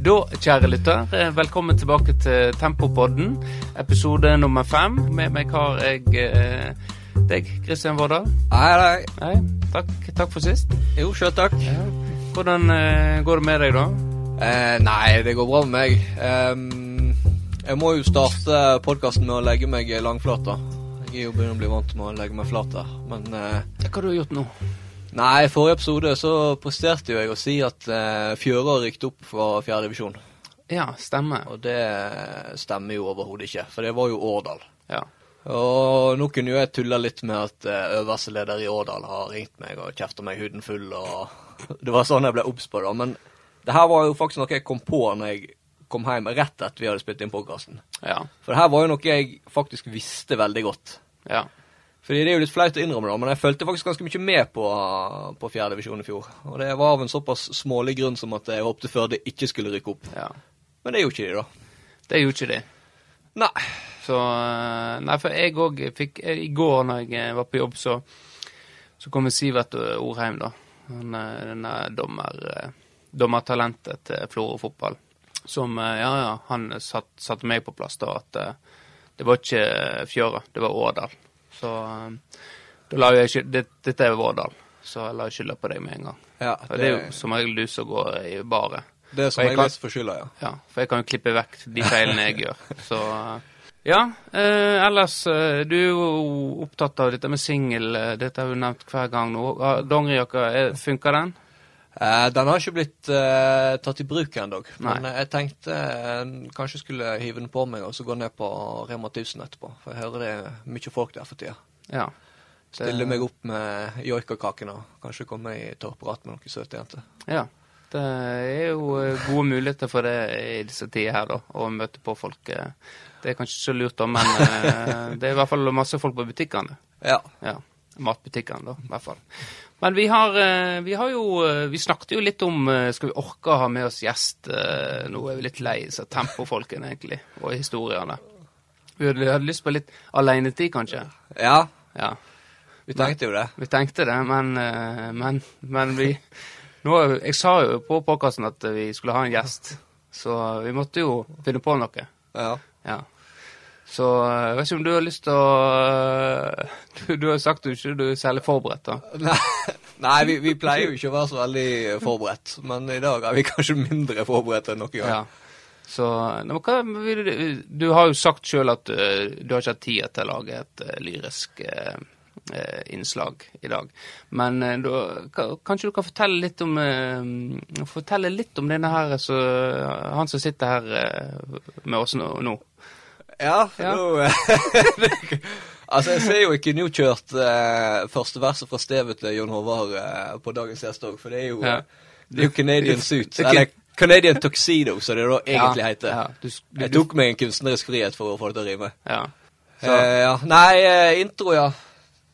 Da, kjære lytter, eh, velkommen tilbake til Tempopodden, episode nummer fem. Med meg har jeg eh, deg, Kristian Vårdal. Hei, hei. Hei, takk, takk for sist. Jo, sjøl takk. Ja. Hvordan eh, går det med deg, da? Eh, nei, det går bra med meg. Um, jeg må jo starte podkasten med å legge meg langflata. Jeg er jo begynner å bli vant med å legge meg flat. Men eh, Hva har du gjort nå? Nei, i forrige episode så presterte jo jeg å si at eh, Fjøra rykket opp fra fjerde divisjon. Ja, stemmer. Og det stemmer jo overhodet ikke, for det var jo Årdal. Ja. Og nå kunne jo jeg tulla litt med at eh, øverste leder i Årdal har ringt meg og kjefta meg huden full, og det var sånn jeg ble obs på det. Men det her var jo faktisk noe jeg kom på når jeg kom hjem rett etter vi hadde spilt inn podkasten. Ja. For det her var jo noe jeg faktisk visste veldig godt. Ja. Fordi det er jo litt flaut å innrømme da, men jeg fulgte faktisk ganske mye med på, på fjerde divisjon i fjor. Og det var av en såpass smålig grunn som at jeg håpte Førde ikke skulle rykke opp. ja. Men det gjorde ikke de, da. Det gjorde ikke de. Nei. Så eh, Nei, for jeg òg fikk I går når jeg eh, var på jobb, så, så kom Sivert Orheim, da. Han denne dommer, eh, dommertalentet til Florø fotball. Som eh, Ja, ja, han satt, satte meg på plass da at eh, det var ikke Fjøra, det var Årdal. Så da la jeg skyld, det, Dette er Vårdal, så jeg la skylda på deg med en gang. Ja, det, det er jo som regel du som går i baret. det er som regel jeg for skylda, ja. Ja, for jeg kan jo klippe vekk de feilene jeg gjør. Så ja. Eh, ellers, eh, du er jo opptatt av dette med singel. eh, Dette har du nevnt hver gang nå. Dongerijakka, funker den? Eh, den har ikke blitt uh, tatt i bruk ennå, men Nei. jeg tenkte uh, kanskje skulle hive den på meg og så gå ned på Rema 1000 etterpå. For jeg hører det er mye folk der for tida. Ja. Stille meg opp med joikakaken og kanskje komme i tørrprat med noen søte jenter. ja. Det er jo gode muligheter for det i disse tider her, da. Å møte på folk. Det er kanskje ikke så lurt, da, men uh, det er i hvert fall masse folk på butikkene. Ja. Ja. Matbutikkene, da, i hvert fall. Men vi har, eh, vi har jo eh, Vi snakket jo litt om eh, Skal vi orke å ha med oss gjest? Nå er vi litt lei så tempofolkene, egentlig, og historiene. Vi hadde, lyst på litt alenetid, kanskje. ja, Ja. vi tenkte jo det. Vi tenkte det, men, men, men vi nå, Jeg sa jo på podkasten at vi skulle ha en gjest, så vi måtte jo finne på noe. Ja. Ja. Så eh, jeg vet ikke om du har lyst til å eh, Du, du har sagt du ikke du er særlig forberedt, da. Nei, nei vi, vi pleier jo ikke å være så veldig forberedt, men i dag er vi kanskje mindre forberedt enn noen gang. Ja. Så men hva, du, har jo sagt sjøl at eh, du har ikke hatt tid til å lage et lyrisk innslag i dag. Men da, ka- kanskje du kan fortelle litt om Fortelle litt om denne her, så, han som sitter her med oss nå. Ja, Ja. nå Altså, jeg ser jo ikke nykjørt eh, første verset fra Stevet til Jon Håvard eh, på dagens gjest òg, for det er jo, Ja. det er jo Canadian Suit. Er Eller Canadian Tuxedo, som det da egentlig heter. Ja, du, du, Jeg tok meg en kunstnerisk frihet for å få det til å rime. ja. Eh, ja. Nei, eh, intro, ja.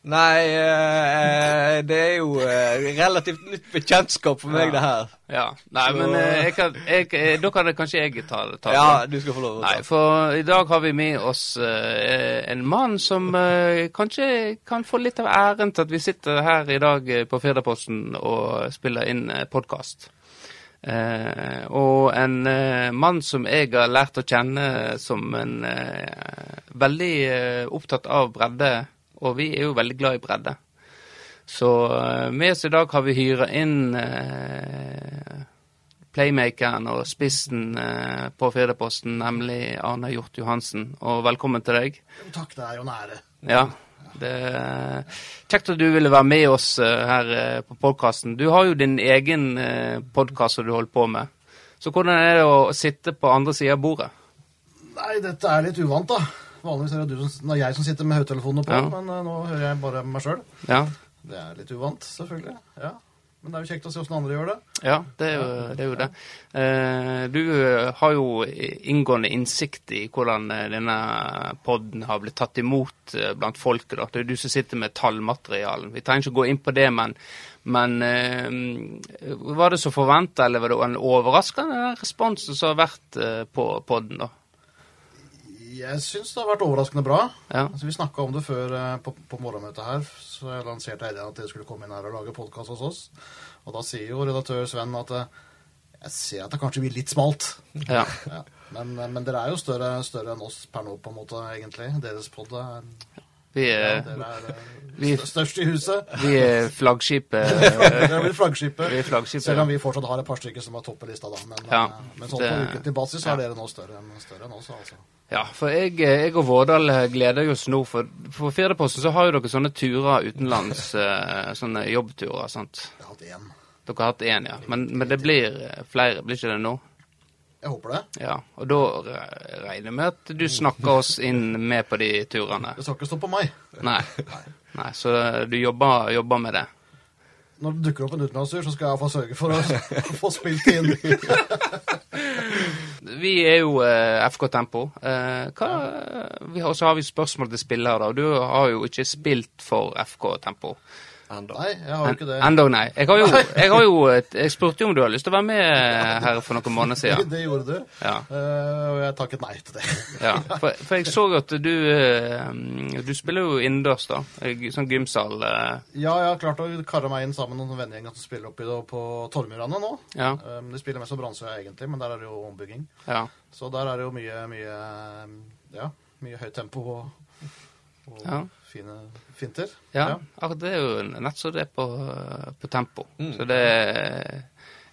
Nei, eh, det er jo eh, relativt nytt bekjentskap for meg, Ja. det her. ja. Nei, Så- men eh, jeg kan, jeg, eh, da kan det kanskje jeg ta, ta det. Ja, du skal få lov å ta Nei, for i dag har vi med oss eh, en mann som eh, kanskje kan få litt av æren til at vi sitter her i dag eh, på Firdaposten og spiller inn podkast. og en eh, mann som jeg har lært å kjenne som en eh, veldig eh, opptatt av bredde, og vi er jo veldig glad i bredde. Så eh, med oss i dag har vi hyra inn eh, playmakeren og spissen eh, på Firdaposten, nemlig Arne Hjort Johansen. Og velkommen til deg. Takk, det er jo nære. Ja, det er kjekt at du ville være med oss eh, her eh, på podkasten. Du har jo din egen podkast som du holder på med. Så hvordan er det å sitte på andre sida av bordet? Nei, dette er litt uvant, da. Vanligvis er det, du som, er jeg som sitter med høyttelefonene på, Ja. men uh, nå hører jeg bare meg sjøl. Ja, Det er litt uvant, selvfølgelig. Ja. Men det er jo kjekt å se åssen andre gjør det. ja det, er jo, det er jo det. Uh, du eh, har jo inngående innsikt i hvordan denne podden har blitt tatt imot blant folket. Det er du som sitter med tallmaterialen. Vi trenger ikke gå inn på det, men, men uh, var det så forventa, eller var det en overraskende responsen som har vært på podden? da? Jeg syns det har vært overraskende bra. Ja. Altså, vi snakka om det før eh, på, på morgenmøtet her, så jeg lanserte ideen at dere skulle komme inn her og lage podkast hos oss. Og da sier jo redaktør Sven at eh, Jeg ser at det kanskje blir litt smalt. Ja. Ja. Men, men dere er jo større, større enn oss per nå, på en måte, egentlig. Deres pod er Vi er, Dere er eh, vi- størst i huset. vi er flaggskipet. Dere blir flaggskipet. Vi er flaggskipet. Selv om vi fortsatt har et par stykker som har toppelista, da. Men, Ja, eh, men sånn på ukentlig basis er dere nå større enn, større enn oss, altså. Ja, for jeg, jeg og Vårdal gleder oss nå. For på Firdaposten så har jo dere sånne turer utenlands. eh, Sånne jobbturer, sant. Jeg har hatt én. Dere har hatt én, ja. Men, men det blir eh, flere, blir ikke det nå? Jeg håper det. Ja. Og da regner jeg med at du snakker oss inn med på de turene. Det skal ikke stå på meg. Nei. Nei så du jobber, jobber med det. Når det dukker opp en utenlandstur, så skal jeg iallfall sørge for å få spilt inn. Vi er jo eh, FK Tempo. Eh, har, så har vi spørsmål til spillere. Du har jo ikke spilt for FK Tempo. Enda. Nei, jeg har jo ikke det. Enda nei. Jeg, har jo, jeg, har jo, et- jeg spurte jo om du har lyst til å være med her for noen måneder siden. Det gjorde du. Ja. uh, og jeg takket nei til det. Ja, for, for jeg så at du uh, Du spiller jo innendørs, da. Sånn gymsal. Uh. Ja, jeg har klart å karre meg inn sammen med noen vennegjenger som spiller oppi det på Tormyrane nå. Ja. Um, de spiller mest på Brannsøya egentlig, men der er det jo ombygging. ja. Så der er det jo mye, mye Ja, mye høyt tempo og, og Ja. Fine finter. Ja, ja. det er jo nett så det er på, på tempo. Så det,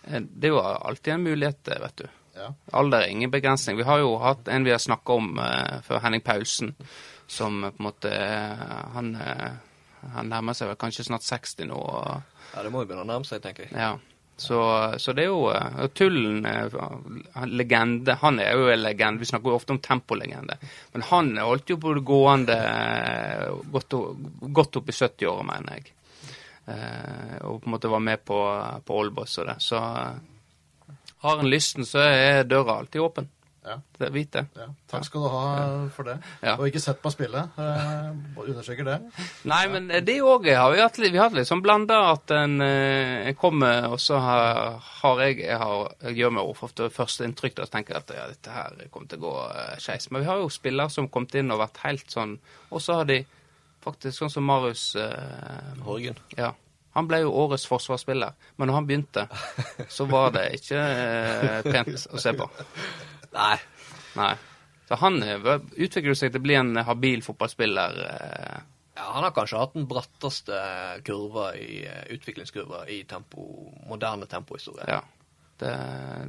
det er jo alltid en mulighet, vet du. Ja. Alder er ingen begrensning. Vi har jo hatt en vi har snakka om uh, før, Henning Paulsen, som eh, på en måte eh, Han, han nærmer seg vel kanskje snart 60 nå. Og, Ja, det må jo begynne å nærme seg, tenker jeg. ja. Så, så det er jo eh, Tullen, legende Han er jo en legende. Vi snakker jo ofte om tempolegende. Men han holdt jo på det gående eh, godt, godt opp i 70-åra, mener jeg. Eh, og på en måte var med på, på Oldboss og det. Så har en lysten, så er døra alltid åpen. Ja. Det, vit det. ja. Takk skal du ha for det. Ja. Og ikke sett meg spille. Eh, understreker det. Nei, men det òg har vi hatt vi har hatt litt sånn blanda at en, eh, en kommer, og så har, har jeg, jeg, har, jeg gjør meg ofte første inntrykk da, og tenker at ja, dette her kommer til å gå uh, skeis. Men vi har jo spillere som har kommet inn og vært helt sånn, og så har de faktisk sånn som Marius eh, Horgen. Ja. Han ble jo årets forsvarsspiller, men når han begynte, så var det ikke eh, pent å se på. Nei. Nei. Så han eh, utvikler seg til å bli en habil fotballspiller. eh, Ja, han har kanskje hatt den bratteste kurva i eh, utviklingskurva i tempo, moderne tempohistorie. Ja. Det,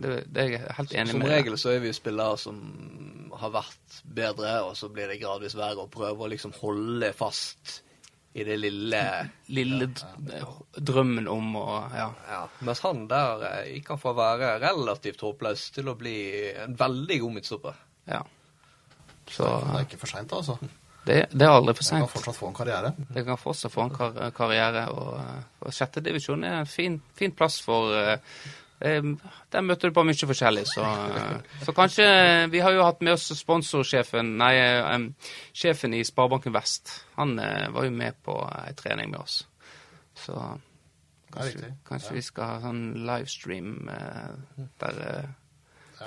det, det er jeg helt enig Som med. regel så er vi spillere som har vært bedre, og så blir det gradvis verre, og prøver å liksom holde fast i det lille Lille drømmen om å Ja. ja. Mens han der eh, gikk han fra å være relativt håpløs til å bli en veldig god midtstopper. ja. Så Det er ikke for seint, altså. det, det er aldri for Jeg kan fortsatt få en karriere. Det kan fortsatt få en kar karriere. Og, og sjette divisjon er en fin, fin plass for eh, eh, Der møter du på mye forskjellig, så, eh, så kanskje Vi har jo hatt med oss sponsorsjefen, nei, eh, sjefen i Sparebanken Vest. Han eh, var jo med på ei trening med oss. Så kanskje, kanskje Ja. vi skal ha sånn livestream eh, der eh,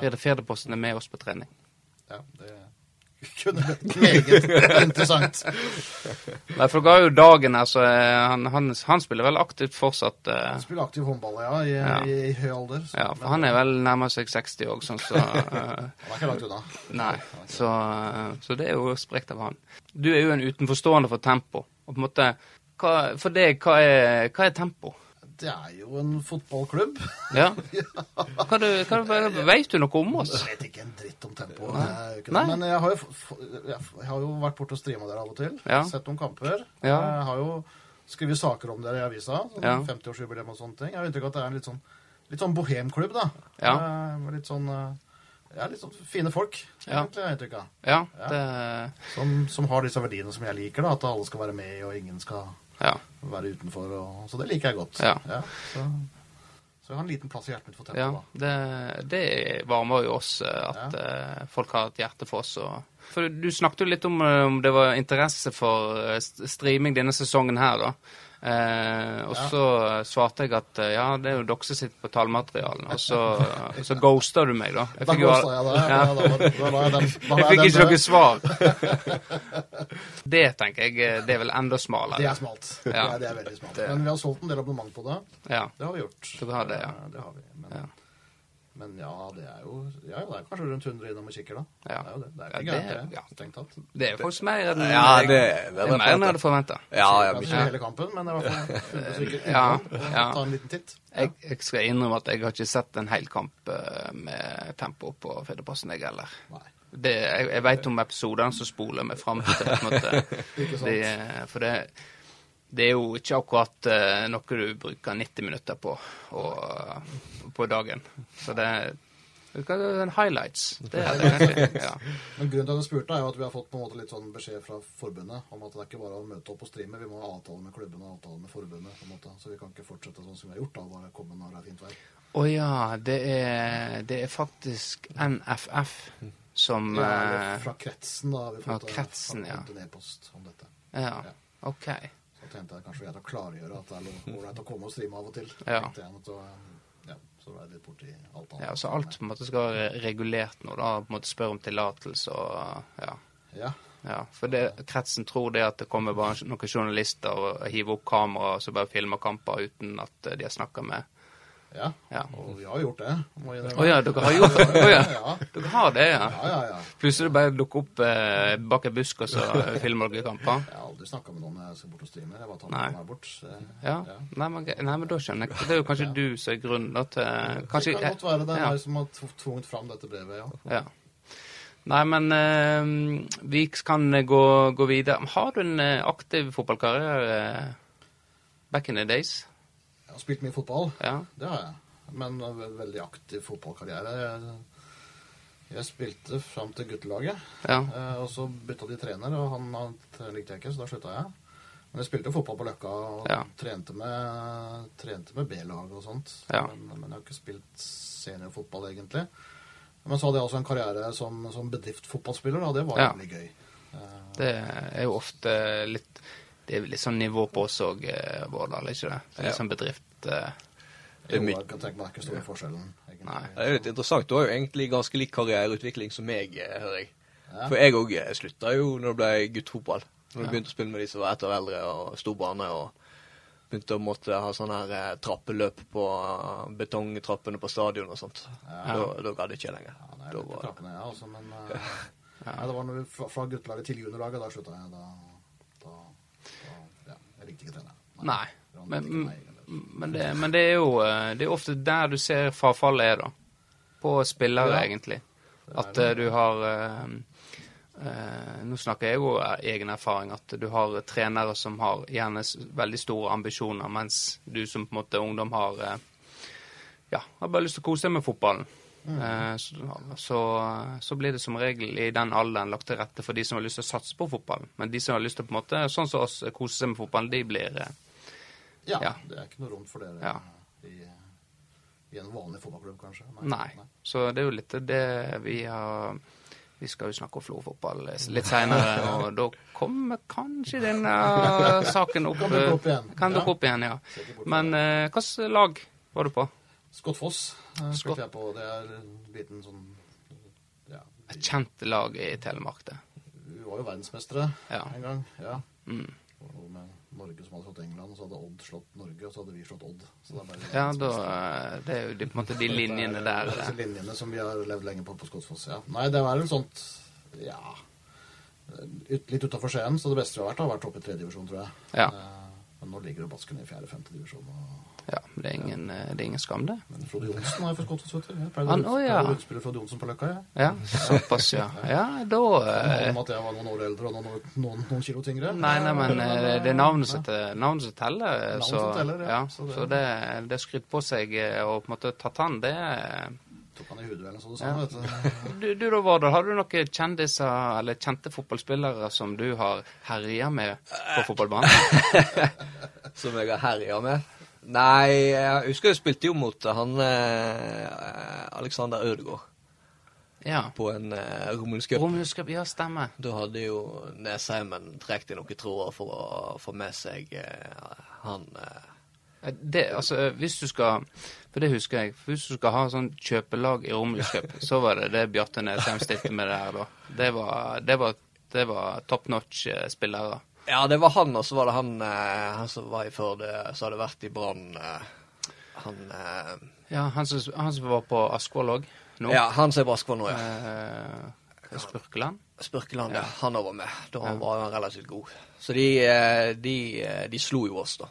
Ja. Ferde er med oss på trening. Ja, det kunne blitt meget interessant. Nei, for ga jo dagen her, så eh, han, han, han spiller vel aktivt fortsatt. Uh, Han spiller aktiv håndball, ja, i, Ja. i, i høy alder. så- Ja, for han er vel nærmer seg 60 òg, sånn så uh, Han er ikke langt unna. Nei. Så, uh, så det er jo sprekt av han. Du er jo en utenforstående for tempo. Og på en måte, hva, for deg, hva er, hva er tempo? Det er jo en fotballklubb. Ja. Hva, du, hva, vet du noe om oss? Jeg vet ikke en dritt om tempo. det jo ikke Nei. det. Men jeg har, jo, jeg har jo vært borte og streama dere av og til. Ja. Sett noen kamper. Ja. Jeg har jo skrevet saker om dere i avisa. Sånn Ja. 50-årsjubileum og sånne ting. Jeg har inntrykk av at det er en litt sånn, litt sånn bohemklubb, da. Ja. Eh, litt sånn eh, ja, litt sånn fine folk, egentlig, jeg inntrykk av. Ja, det, Som, som har disse verdiene som jeg liker, da. At alle skal være med, og ingen skal ja. være utenfor. Og, så det liker jeg godt. Ja. så, så jeg har en liten plass i hjertet mitt for tempo. ja det, det varmer jo oss eh, at ja. folk har et hjerte for oss. Og, for du snakket jo litt om eh, om det var interesse for eh, streaming denne sesongen her, da. Eh, og Ja. så svarte jeg at eh, ja, det er jo dere som sitter på tallmaterialen. Og så, så ghosta du meg, da. Jeg fikk jo jeg fikk ikke noe svar. Det tenker jeg eh, det er vel enda smalere. Det er smalt. Ja. Ja. Det er veldig smalt. Men vi har solgt en del abonnement på det. Ja. Det har vi gjort. Det har det, ja. Det har vi. Men Ja. Men ja, det er jo ja, det er kanskje rundt 100 innom og kikker, da. Ja. Det er jo det. Det er Ja, ikke gærent, det- det. ja. Strengt tatt. Det er faktisk mer enn Ja, det det, det er mer enn jeg hadde forventa. Ja, ja, Kanskje mye. hele kampen, men i hvert fall 100 stykker Ja, ja. ta en liten titt. Jeg, jeg skal innrømme at jeg har ikke sett en hel kamp eh, med tempo på Firdaposten, jeg heller. Jeg jeg veit om episodene som spoler meg fram til på en måte. Ikke sant? De, for det, det er jo ikke akkurat eh, noe du bruker 90 minutter på og, på dagen. Så det highlights. Det er det egentlig. Ja. Men grunnen til at jeg spurte, er jo at vi har fått på en måte litt sånn beskjed fra forbundet om at det er ikke bare å møte opp og streame, vi må ha avtale med klubben og avtale med forbundet. på en måte. Så vi kan ikke fortsette sånn som vi har gjort, da, bare komme når det er fint vær. Å ja, det er, det er faktisk NFF som Ja, eh, fra kretsen, da. har Vi fått, fra kretsen, ja. en e-post om dette. Ja, Ja. OK. Så tenkte jeg kanskje til å klargjøre at det er ålreit å komme og streame av og til. Ja. Så, ja, så var jeg litt borti alt annet. Ja, så alt på en måte skal være regulert nå, da. På en måte spørre om tillatelse og ja. Ja, ja. For det, kretsen tror det at det kommer bare noen journalister og hiver opp kamera og så bare filmer kamper uten at eh, de har snakka med ja. Ja. Og vi har gjort det. Å oh, ja, dere har gjort det? Oh, ja. ja. Dere har det, ja? Ja, ja, ja. Plutselig bare dukker opp eh, bak en busk og så filmer dere kamper? Jeg har aldri snakka med noen jeg skal bort og streame. Jeg bare tar med meg bort. Så, Ja. Nei, men, nei, men da skjønner jeg. Det er jo kanskje du som er grunnen til kanskje, det kan godt være det er ja. meg som har tvunget fram dette brevet, ja. Ja. Nei, men eh, vi kan gå, gå videre. Har du en eh, aktiv fotballkarriere eh, back in the days? Jeg har spilt mye fotball, Ja. det har jeg. Men en ve- veldig aktiv fotballkarriere. Jeg, spilte fram til guttelaget, Ja. eh, og så bytta de trener, og han, han likte jeg ikke, så da slutta jeg. Men jeg spilte fotball på Løkka og Ja. trente med, trente med B-lag og sånt. Ja. Men, men jeg har ikke spilt seniorfotball, egentlig. Men så hadde jeg også en karriere som, som bedriftsfotballspiller, og det var Ja. veldig gøy. Eh, Det er jo ofte litt Det er litt sånn nivå på oss òg, Vårdal, ikke det? Det er Ja. Litt sånn bedrift eh, Det er jo, mye- jeg kan tenke meg ikke store forskjellen, egentlig. Nei. Det er jo litt interessant. Du har jo egentlig ganske lik karriereutvikling som meg, eh, hører jeg. Ja. For jeg òg slutta jo når det ble guttefotball. Når du Ja. begynte å spille med de som var ett år eldre og sto bane og begynte å måtte ha sånne her eh, trappeløp på eh, betongtrappene på stadion og sånt. Ja. Da, da gadd ikke lenger. Ja, nei, Da var, trappene, ja, altså, men ja. nei, det var når vi, fra, guttelaget til juniorlaget, da slutta jeg. Da, Jeg likte ikke. Nei. Men, men, det, men det er jo eh, Det er ofte der du ser frafallet er, da. På spillere, Ja. egentlig. At eh, du har eh, Nå snakker jeg jo av egen erfaring, at du har trenere som har gjerne veldig store ambisjoner, mens du som på en måte ungdom har Ja, har bare lyst til å kose deg med fotballen. Mm. Eh, så, så, så blir det som regel i den alderen lagt til rette for de som har lyst til å satse på fotballen. Men de som har lyst til på en måte, sånn som oss, kose seg med fotballen, de blir eh, Ja, Ja. det er ikke noe rom for dere Ja. i, i en vanlig fotballklubb, kanskje. Nei. Så det er jo litt det vi har Vi skal jo snakke om Florø-fotball litt seinere, og da kommer kanskje denne saken opp. Kan dukke opp igjen. Kan dukke opp igjen, ja. Men eh, hvilket lag var du på? Skottfoss Foss Skott- spilte jeg på. Det er en liten sånn Ja. Et kjent lag i Telemark, det. Vi var jo verdensmestere Ja. en gang. Ja. Mm. Og med Norge som hadde slått England, så hadde Odd slått Norge, og så hadde vi slått Odd. Så det bare Ja, da eh, Det er jo de, på en måte de linjene der. Er disse eh. linjene som vi har levd lenge på på Skotsfoss. Ja. Nei, det var vel sånt Ja. Ut, litt utafor Skien, så det beste vi har vært, har vært oppe i tredje divisjon, tror jeg. Ja. Eh, Men nå ligger jo Basken i fjerde-femte divisjon. Og... Ja, det er ingen, eh, det er ingen skam, det. Men Frode Johnsen har jo fått Skotsfoss, vet du. Jeg pleide å oh, ja. utspille Frode Johnsen på Løkka, jeg. Ja, såpass, ja. Ja, da eh, om at jeg var noen år eldre og noen, noen, noen kilo tyngre. Nei, nei, men eh, det er navnet som teller. Navnet som teller, ja. ja. Så det- Så det, det skryt på seg og på en måte tatt han, det Tok han i hodet eller noe sånt, Ja. vet du. du, du da, Vardal, har du noen kjendiser eller kjente fotballspillere som du har herja med på fotballbanen? som jeg har herja med. Nei, jeg husker jeg spilte jo mot han eh, Alexander Ødegaard Ja. på en eh, Romuls-cup. Romhuskap, ja, stemmer. Da hadde jo Nesheimen trukket i noen tråder for å få med seg eh, han eh, Eh, Det, altså, hvis du skal For det husker jeg. Hvis du skal ha sånn kjøpelag i Romhuskap, så var det det Bjarte Nesheim stilte med der da. Det var, det var, det var top notch-spillere. Ja, det var han, og så var det han, eh, han som var i Førde, som hadde vært i Brann. Eh, Han eh, Ja, han som, han som var på Askvoll òg nå. Ja, han som er på Askvoll nå, ja. Eh, Spurkeland. Spurkeland, ja. Han òg var med. Da Ja. var han relativt god. Så de, de, de slo jo oss, da.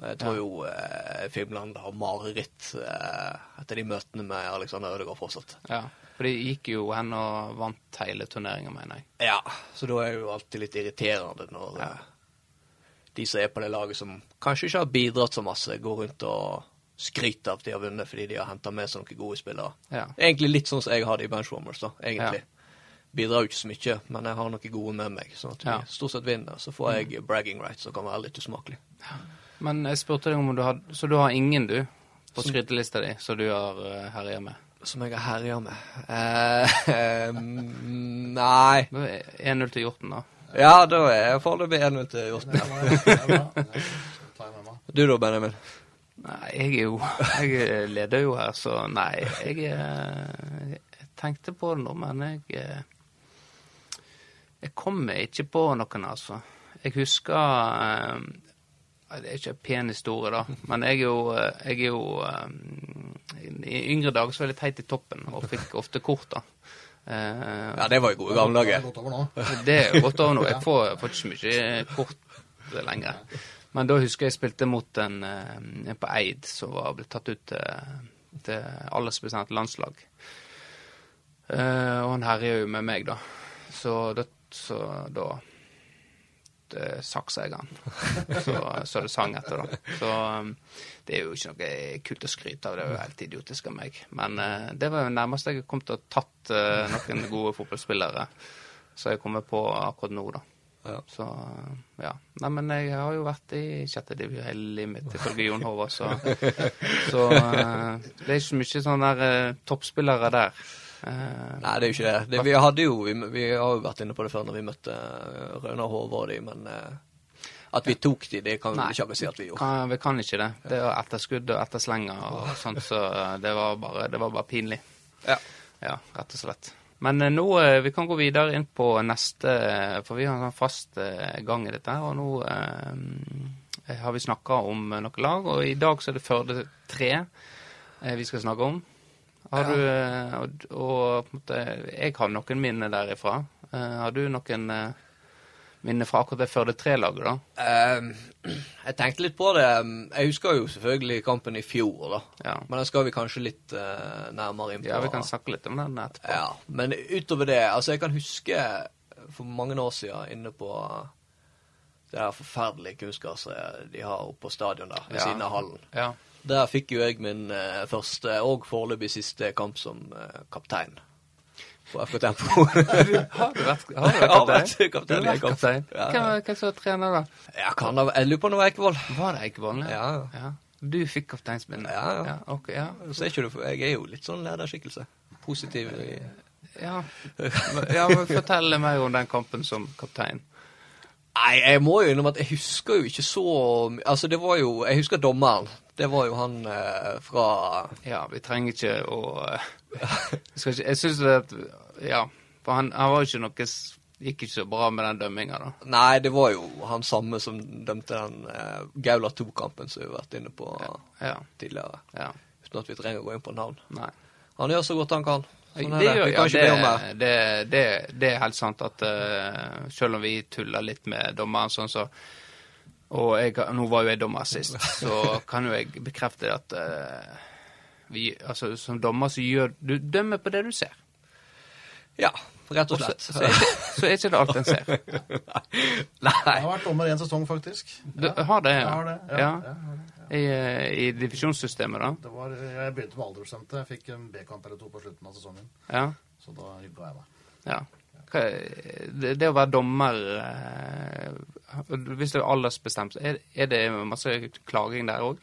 Jeg tror Ja. jo eh, Filmland har mareritt eh, etter de møtene med Alexander Ødegaard fortsatt. Ja. For de gikk jo hen og vant hele turneringa, mener jeg. Ja, så da er det jo alltid litt irriterende når Ja. eh, de som er på det laget som kanskje ikke har bidratt så masse, går rundt og skryter av at de har vunnet fordi de har henta med seg noen gode spillere. Ja. Egentlig litt sånn som jeg hadde i Benchwarmers, da, egentlig. Bidrar jo ikke så mye, men jeg har noen gode med meg, sånn at vi Ja. stort sett vinner. Så får jeg bragging rights, som kan være litt usmakelig. Men jeg spurte deg om du har Så du har ingen, du, på skrytelista di, som du har uh, herja med? Som jeg har herja med. Eh, mm, nei. Det er 1-0 til Hjorten, da. Ja, da er jeg foreløpig 1-0 til Hjorten. Du da, Benjamin? Nei, jeg er jo Jeg leder jo her, så nei. Jeg, eh, jeg tenkte på det nå, men jeg eh, Jeg kommer ikke på noen, altså. Jeg husker Det er ikke en pen historie, da, men jeg er jo, eh, jeg er jo eh, I yngre dager så var jeg litt heit i toppen og fikk ofte kort, da. Eh, Ja, det var jo gode gamle Det er dager. gått det er godt over nå. Jeg får, får ikke så mye kort lenger. Men da husker jeg jeg spilte mot en, en på Eid som var blitt tatt ut til, til aldersbestemt landslag. Eh, og han herja jo med meg, da. Så da, så da saksa jeg. Så, så det sang etter, da. Så um, det er jo ikke noe kult å skryte av. Det er jo helt idiotisk av meg. Men eh, det var jo nærmest jeg kom til å ha tatt eh, noen gode fotballspillere. Så jeg kommer på akkurat nå, da. Ja. Så ja. Nei, men jeg har jo vært i sjette divisjon hele livet ifølge Jon Håvard, så, så uh, det er ikke så mye sånne der uh, toppspillere der. Eh, Nei, det er jo ikke det. det vi jo, vi, vi har jo vært inne på det før når vi møtte uh, Røynar Håvard og de, men eh, at vi tok de, det kan vi ikke si at vi gjorde. kan, vi kan ikke det. Det var etterskudd og etterslenger og sånt, så eh, det var bare, det var bare pinlig. Ja. Ja, rett og slett. Men eh, nå eh, vi kan gå videre inn på neste, eh, for vi har en sånn fast eh, gang i dette og nå eh, har vi snakka om eh, noen lag, og i dag så er det Førde 3 eh, vi skal snakke om. Har du, eh, og, og måte, jeg har noen minner derifra. Eh, har du noen eh, minner fra akkurat det Førde 3-laget, da? Eh, jeg tenkte litt på det. Jeg husker jo selvfølgelig kampen i fjor, da. Ja. Men den skal vi kanskje litt nærmere inn på. Ja, vi kan snakke litt om den etterpå. Ja, men utover det, altså jeg kan huske for mange år siden inne på det der forferdelige kunstgresset de har oppe på stadion der, ved Ja. siden av hallen. Ja. Der fikk jo jeg min eh, første og foreløpig siste kamp som eh, kaptein på FK Tempo. Har du vært, har du vært kaptein? har vært kaptein? Ja. Hvem, som var trener da? Jeg kan da, jeg lurer på om det var Eikevold. Var det Eikevold? Ja. ja. Du fikk kapteinspinnet? Ja, ja. ja. okay, ja. Så er ikke du, jeg er jo litt sånn lederskikkelse. Positiv i Ja. ja, men fortell meg om den kampen som kaptein. Nei, jeg må jo innrømme at jeg husker jo ikke så Altså, det var jo Jeg husker dommeren. Det var jo han eh, fra Ja, vi trenger ikke å eh, ikke, Jeg syns at Ja. For han, han var jo ikke noe Gikk ikke så bra med den dømminga, da. Nei, det var jo han samme som dømte den eh, Gaula 2-kampen som vi har vært inne på Ja. tidligere. ja. Uten at vi trenger å gå inn på navn. Nei. Han gjør så godt han kan. Sånn er det, det. gjør, ja, det, det, det, det er helt sant at uh, selv om vi tuller litt med dommeren sånn så Og jeg, nå var jo jeg dommer sist, så kan jo jeg bekrefte at uh, vi, altså, som dommer så gjør Du dømmer på det du ser. Ja, rett og slett. så, så er ikke det alt en ser. Nei. Jeg har vært dommer én sesong, faktisk. Du har det, ja? har det. Ja, Ja. I, eh, I divisjonssystemet, da? Det var, jeg begynte med aldersstemte. Jeg fikk en B-kamp eller to på slutten av sesongen. Ja. Så da ga jeg meg. ja. Det, det å være dommer eh, Hvis det er aldersbestemt, er, er det masse klaging der òg?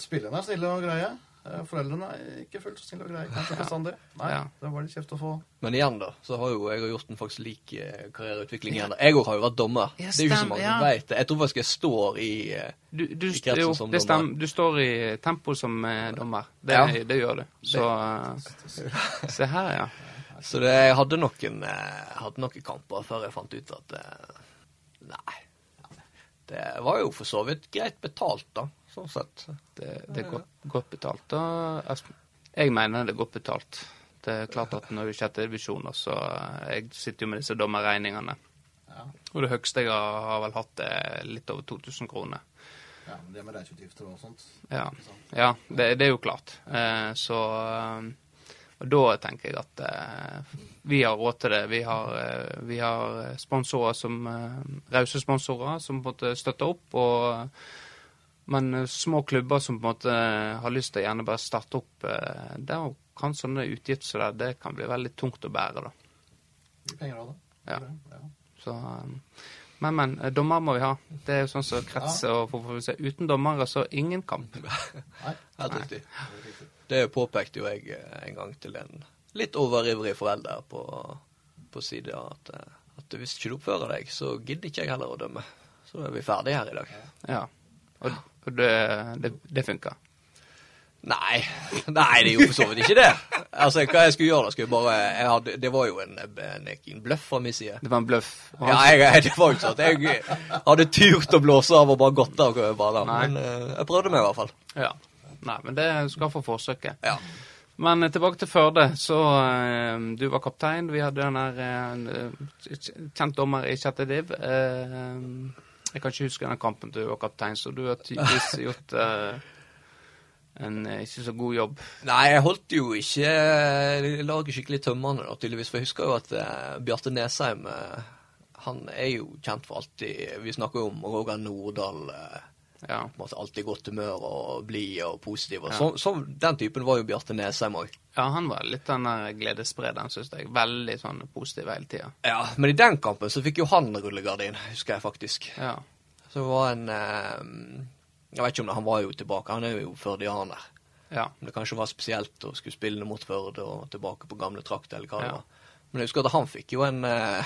Spillerne er snille og greie. Eh, Foreldrene er ikke fullt så snille og greie, kanskje bestandig. Nei, Ja. det var litt kjeft å få. Men igjen, da, så har jo jeg og Hjorten faktisk lik eh, karriereutvikling igjen. Jeg òg har jo vært dommer. Ja, det er jo ikke så mange ja. som vet det. Jeg tror faktisk jeg står i Du, du, I kretsen jo, som det dommer. stem, du står i tempo som dommer. Det, Ja. det gjør du. Så Se her, ja. Så det, jeg hadde noen, eh, hadde noen kamper før jeg fant ut at eh, Nei. Det var jo for så vidt greit betalt, da, sånn sett. Det, det er godt, godt betalt. Da, jeg mener det er godt betalt. Det er klart at når du er i sjette divisjon, så eh, Jeg sitter jo med disse dommerregningene. Ja. Og det høyeste jeg har, har vel hatt, er litt over 2000 kroner. ja, men det med reiseutgifter og sånt. Ja, ja det, det er jo klart. Eh, så Og da tenker jeg at eh, vi har råd til det. Vi har, eh, vi har sponsorer som eh, Rause sponsorer som på en måte støtter opp. og men eh, små klubber som på en måte har lyst til å gjerne bare starte opp, eh, der kan sånne utgifter som det, det kan bli veldig tungt å bære, da. Penger av det. Ja. Så, eh, men, men. eh, Dommer må vi ha. Det er jo sånn som krets og for, for, for, Uten dommere så ingen kamp. Nei, Helt riktig. Det påpekte jo jeg eh, en gang til en litt overivrig forelder på, på sida at, eh, at hvis ikke du oppfører deg, så gidder ikke jeg heller å dømme. Så er vi ferdige her i dag. Ja. Og, og det, det, det funka? Nei, nei, det gjorde for så vidt ikke det. Altså, hva jeg skulle gjøre da? Skulle jeg bare, jeg hadde, det var jo en, en, en bløff fra min side. Det var en bløff. Ja, jeg, det var jo sånn at jeg hadde turt å blåse av og bare gått av banen. Men eh, jeg prøvde meg i hvert fall. ja. Nei, men det skal få forsøket. Ja. Men eh, tilbake til Førde. Så uh, du var kaptein. Vi hadde den der uh, kjent dommer i sjette div. Eh, jeg kan ikke huske den kampen du var kaptein, så du har tydeligvis gjort eh, en eh, ikke så god jobb. Nei, jeg holdt jo ikke laget skikkelig tømmende, da, tydeligvis. For jeg husker jo at eh, Bjarte Nesheim eh, han er jo kjent for alltid Vi snakker jo om Roger Nordahl. Eh, Ja. alltid godt humør og blid og positiv. Og Ja. så, så, den typen var jo Bjarte Nesheim òg. ja, han var litt den der gledessprederen, syns jeg. Veldig sånn positiv hele tida. Ja, men i den kampen så fikk jo han rullegardin, husker jeg faktisk. Ja. Så det var en eh, Jeg vet ikke om det, han var jo tilbake. Han er jo førdianer. ja. Om det kanskje var spesielt å skulle spille mot Førde og tilbake på gamle trakter, eller hva det Ja. var. Men jeg husker at han fikk jo en, eh,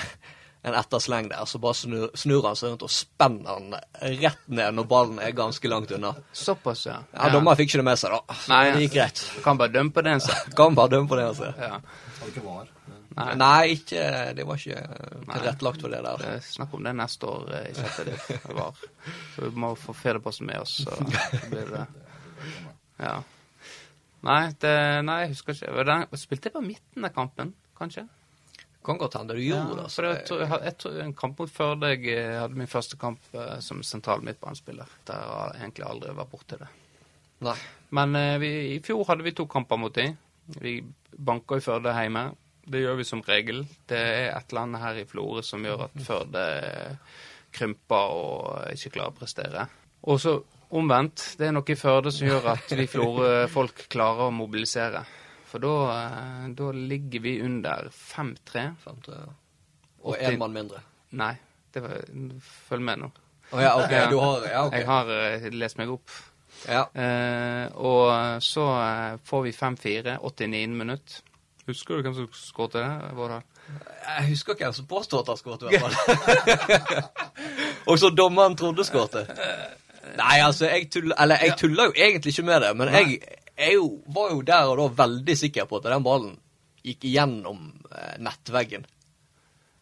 en ettersleng der, så bare snur, snur han seg rundt og spenner han rett ned når ballen er ganske langt unna. Såpass, ja. Ja, Dommeren fikk ikke det med seg, da. Så Nei, det gikk greit. Kan bare dømme på det en ser. Kan bare dømme på det, altså. Ja. Ikke var. Nei. Nei, ikke, det var ikke tilrettelagt for det der. Er Snakk om det neste år eh, i sjette div var. Så vi må få Federposten med oss, så blir det Ja. Nei, det, nei, jeg husker ikke. Den, det- Spilte jeg på midten av kampen, kanskje? Kan godt hende du gjorde det. for jeg, jeg, en kamp mot Førde jeg eh, hadde min første kamp eh, som sentral midtbanespiller. Der har jeg egentlig aldri vært borti det. Nei. Men eh, vi, i fjor hadde vi to kamper mot dem. Vi banka i Førde hjemme. Det gjør vi som regel. Det er et eller annet her i Florø som gjør at Førde krymper og ikke klarer å prestere. Og så omvendt. Det er noe i Førde som gjør at vi Florø-folk klarer å mobilisere. For da, eh, da ligger vi under 5-3. Ja. Og én mann mindre. Nei, det var, følg med nå. Å ja, ok. Ja. Du har Ja, okay. Jeg har eh, lest meg opp. Ja. Eh, og så eh, får vi 5-4, 89 minutt. Husker du hvem som skåret det? Våre? Jeg husker ikke hvem som påstod at han skåret, i hvert fall. Og så dommeren trodde skåret. Nei, altså, jeg tuller Eller, jeg tuller jo egentlig ikke med det, men jeg, jeg jo, var jo der og da veldig sikker på at den ballen gikk igjennom eh, nettveggen.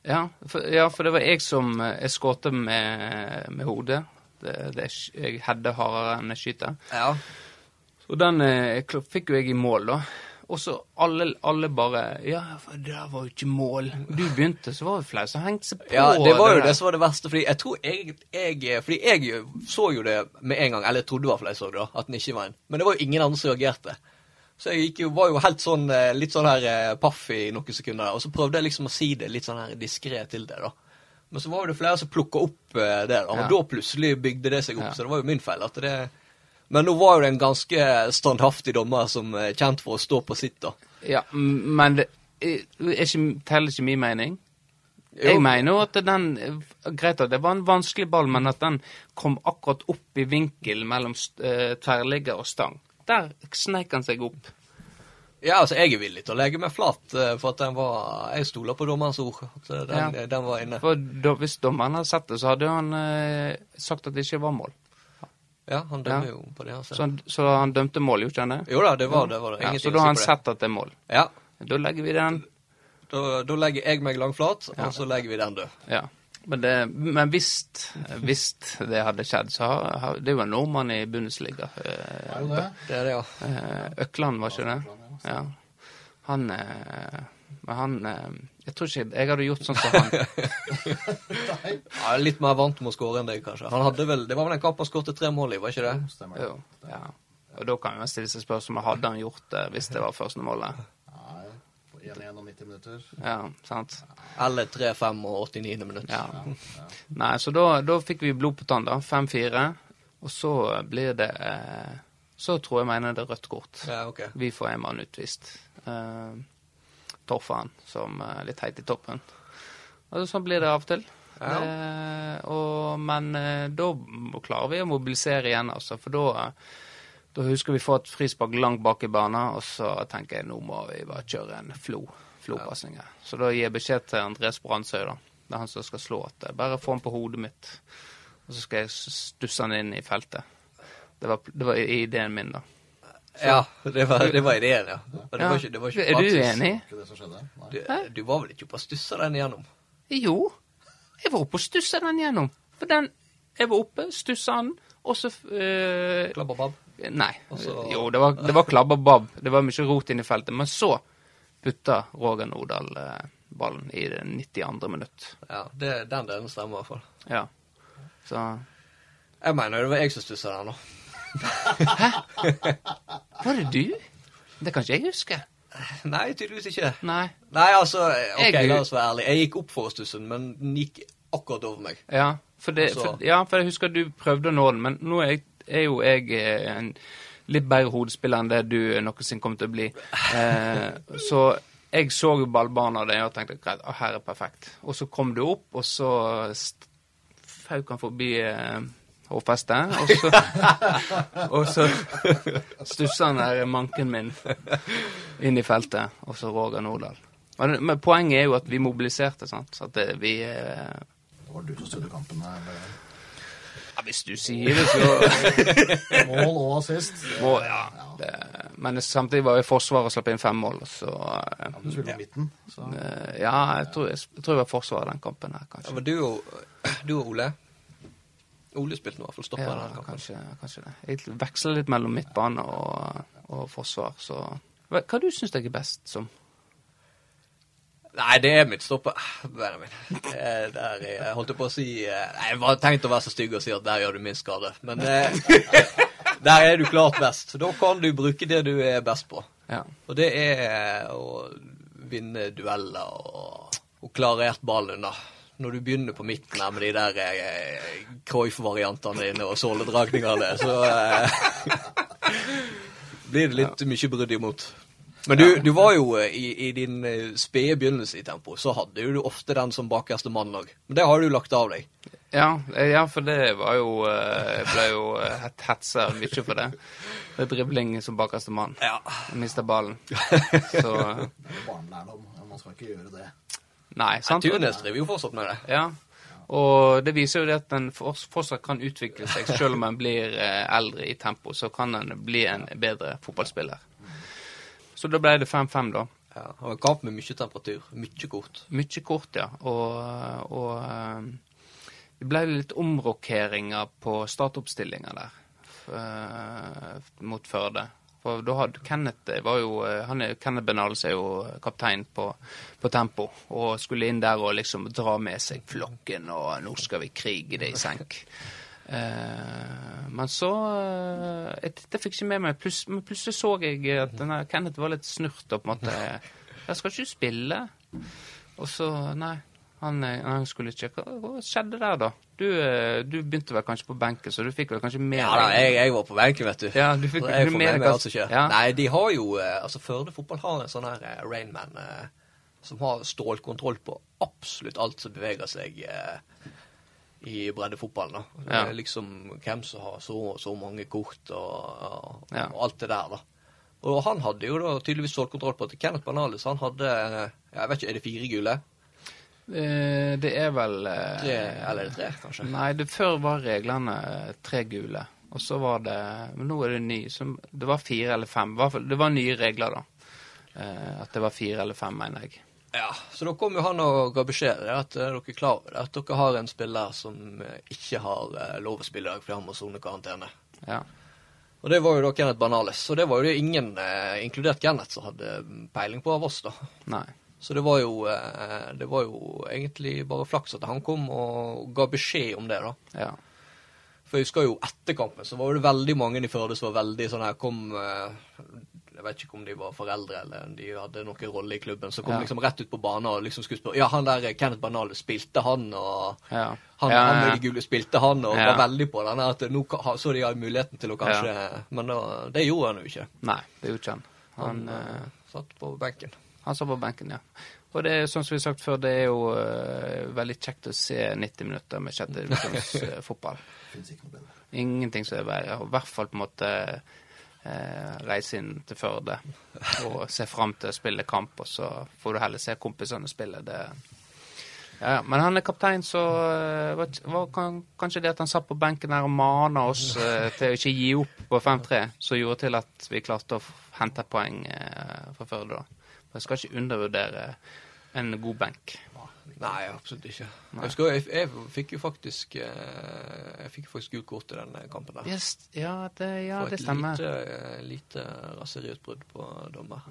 Ja, for, ja, for det var jeg som eh, Jeg skåret med, med hodet. Det, det, jeg hadde hardere enn jeg skyter. Ja. Og den eh, fikk jo jeg i mål, da. Og så alle, alle bare Ja, for det var jo ikke mål. Du begynte, så var det flere som hengte seg på. Ja, det var jo det som var det verste, fordi jeg tror jeg, jeg Fordi jeg så jo det med en gang, eller jeg trodde i hvert fall jeg så det, da, at den ikke var en. Men det var jo ingen andre som reagerte. Så jeg jo, var jo helt sånn, eh, litt sånn her eh, paff i noen sekunder, og så prøvde jeg liksom å si det litt sånn her diskré til det, da. Men så var det flere som plukka opp eh, det, da, og Ja. da plutselig bygde det seg opp, Ja. så det var jo min feil at det Men nå var jo det en ganske standhaftig dommer som er kjent for å stå på sitt, da. Ja, men det ikke, teller ikke min mening. Jo. Jeg mener jo at den Greit at det var en vanskelig ball, men at den kom akkurat opp i vinkel mellom eh, tverrligger og stang. Der sneik han seg opp. Ja, altså, jeg er villig til å legge meg flat, eh, for at den var Jeg stoler på dommerens ord. Eh, den, Ja. den var inne. For da, Hvis dommeren hadde sett det, så hadde han uh, sagt at det ikke var mål. Ja, han dømmer Ja. jo på det Altså. Så, han- så han dømte mål, gjorde han det? Jo da, det var det. var det. Ja, så da har han sett at det er mål. Ja, Da legger vi den da, da legger jeg meg langflat, Ja. og så legger vi den død. Ja. Men, det, men hvis, hvis det hadde skjedd, så har, har Det er jo en nordmann i Bundesliga. Eh, det. Det er det, ja. eh, Økland, var ikke det? Ja. Ja. Han eh, Men han eh, Jeg tror ikke jeg hadde gjort sånn som han. Ja. Litt mer vant med å skåre enn deg, kanskje. Han hadde vel, Det var vel en kamp han skåret tre mål i, var ikke det? Stemmer. Jo, ja. Og da kan man stille seg spørsmål hadde han gjort det hvis det var første målet. Nei, på 1-1 og 90 minutter. Ja, sant? Eller 3-5 og 89. minutt. Ja. Nei, så da, da fikk vi blod på tann, da. 5-4. Og så blir det eh, Så tror jeg mener det er rødt kort. Ja, ok. Vi får en mann utvist. Uh, Torfan, som er litt heit i toppen. Og sånn blir det av og til. Ja. Eh, og, men eh, da klarer vi å mobilisere igjen, altså. For da, da husker vi får et frispark langt bak i banen, og så tenker jeg nå må vi bare kjøre en flo. Flopasning her. Så da gir jeg beskjed til Andres Brandsøy, da. Det er han som skal slå. At jeg bare få han på hodet mitt, og så skal jeg stusse han inn i feltet. Det var, det var ideen min, da. Ja, det var, det var ideen, ja. Og det Ja. var ikke, det var ikke Er du uenig? enig? Ikke det som skjedde? Du, du var vel ikke på å stusse den igjennom? Jo, jeg var oppe og stussa den gjennom. For den Jeg var oppe, stussa den, og så øh, Klabbabab? og babb? Nei. Også... Jo, det var, det var klabbabab. og. Det var mye rot inn i feltet. Men så putta Roger Nordahl eh, ballen i det 92. minutt. Ja, det, den delen stemmer i hvert fall. Ja. Så Jeg mener det var jeg som stussa den, da. Var det du? Det kan ikke jeg huske. Nei, tydeligvis ikke. Nei. Nei, altså, ok, Jeg- la oss være ærlig. Jeg gikk opp for stussen, men den gikk akkurat over meg. Ja, for, det, Altså- for, ja, for jeg husker du prøvde å nå den, men nå er, jeg, er jo jeg eh, en litt bedre hodespiller enn det du noensinne kommer til å bli. Eh, så jeg så jo ballbanen av det og tenkte greit, her er perfekt. Og så kom du opp, og så st- fauk han forbi eh, hårfestet, og så, og så stussa han der manken min inn i feltet, og så Roger Nordahl. Men, men poenget er jo at vi mobiliserte, sant. Så at det, vi eh, Det var du som styrte kampen. her, Ja, hvis du sier det, så Mål og assist. må Ja. Det, men samtidig var jeg i Forsvaret og slapp inn fem mål, så eh, Ja, du spilte ja. midten, så eh, Ja, jeg tror jeg, jeg tror jeg var Forsvaret den kampen her, Ja, kanskje. men du og, du og Ole Ole spilte nå i hvert fall stopper Ja, den kampen. kanskje, kanskje det. Jeg veksler litt mellom midtbane og, og forsvar, så Hva, hva du syns jeg er best som? Nei, det er mitt stopper... Benjamin. Det er Der jeg holdt på å si eh, Nei, jeg var tenkt å være så stygg og si at der gjør du minst skade. Men eh, der er du klart best. Da kan du bruke det du er best på. Ja. Og det er å vinne dueller og, og klarert ballen, da. Når du begynner på midten her med de der eh, Cruyff-variantene dine og såledragningene, så eh, blir det litt mye brudd imot. Men du, du var jo eh, i, i din eh, spede begynnelse i tempo, så hadde jo du ofte den som bakerste mann òg. Men det har du lagt av deg. Ja, eh, ja, for det var jo Jeg ble jo het- hetsa mye for det. Er dribling som bakerste mann. Ja. Mista ballen. Så barnelærdom. Man skal ikke gjøre det. Nei, sant? Turnes driver jo fortsatt med det. Ja. Og det viser jo det at en fortsatt kan utvikle seg. Selv om en blir eh, eldre i tempo, så kan en bli en bedre fotballspiller. Så da ble det 5-5, da. Ja, det var en kamp med mye temperatur. Mye kort. Mye kort, ja. Og, og eh, det ble litt omrokeringer på startoppstillinga der mot Førde. For da hadde Kenneth var jo, eh, han er, Kenneth Benales er jo kaptein på, på Tempo, og skulle inn der og liksom dra med seg flokken, og nå skal vi krige det i senk. Uh, men så uh, jeg, Dette fikk ikke med meg. Plus, men plutselig så jeg at denne Kenneth var litt snurt og på en måte Jeg skal ikke spille? Og så Nei. Han, eh, han skulle ikke hva skjedde der, da? Du, eh, du begynte vel kanskje på benken, så du fikk vel kanskje mer Ja da, jeg, jeg var på benken, vet du. Ja, du fikk jeg får med meg som skjer. Ja. Nei, de har jo eh, Altså, Førde fotball har en sånn her eh, Rainman eh, som har stålkontroll på absolutt alt som beveger seg eh, i breddefotballen. da. Ja. Liksom hvem som har så og så mange kort og, og, Ja. og alt det der, da. Og han hadde jo da tydeligvis stålkontroll på at Kenneth Banalis han hadde Jeg vet ikke, er det fire gule? Eh, det er vel eh, Tre, eller er tre, kanskje? Nei, det før var reglene eh, tre gule. Og så var det Men nå er det ny. Så det var fire eller fem. Det var nye regler, da. At det var fire eller fem, mener jeg. Ja, så da kom jo han og ga beskjed det at dere er klar over det, at dere har en spiller som ikke har lov å spille i dag fordi han må sone karantene. Ja. Og det var jo da Kenneth Banales. Og det var jo det ingen, inkludert Kenneth, som hadde peiling på av oss, da. Nei. Så det var jo eh, Det var jo egentlig bare flaks at han kom og ga beskjed om det, da. Ja. For jeg husker jo etter kampen så var det veldig mange i Førde som var veldig sånn her Kom eh, Jeg vet ikke om de var foreldre eller de hadde noen rolle i klubben. Så kom Ja. liksom rett ut på banen og liksom skulle spørre Ja, han der Kenneth Banale, spilte han? Og Ja. han, Ja, han med de gule spilte han? Og var veldig på den at nå så de hadde muligheten til å kanskje Men da, det gjorde han jo ikke. Nei, det gjorde ikke han. Han Han, eh, eh, satt på benken. Han satt på benken, ja. Og det er sånn som vi har sagt før, det er jo uh, veldig kjekt å se 90 minutter med sjette divisjonsfotball. Fins ikke noe bedre. Ingenting som er verre. I hvert fall på en måte uh, reise inn til Førde og se fram til å spille kamp, og så får du heller se kompisene spille. Det ja, ja. Men han er kaptein, så eh, var, var kan, kanskje det at han satt på benken her og mana oss eh, til å ikke gi opp på 5-3, som gjorde til at vi klarte å hente poeng eh, fra Førde. da. Jeg skal ikke undervurdere en god benk. Nei, absolutt ikke. Nei. Jeg, husker, jeg, jeg fikk jo faktisk eh, Jeg fikk jo faktisk gult kort i den kampen der. Yes, ja, det, ja, For det et stemmer. Lite, lite raseriutbrudd på dommer.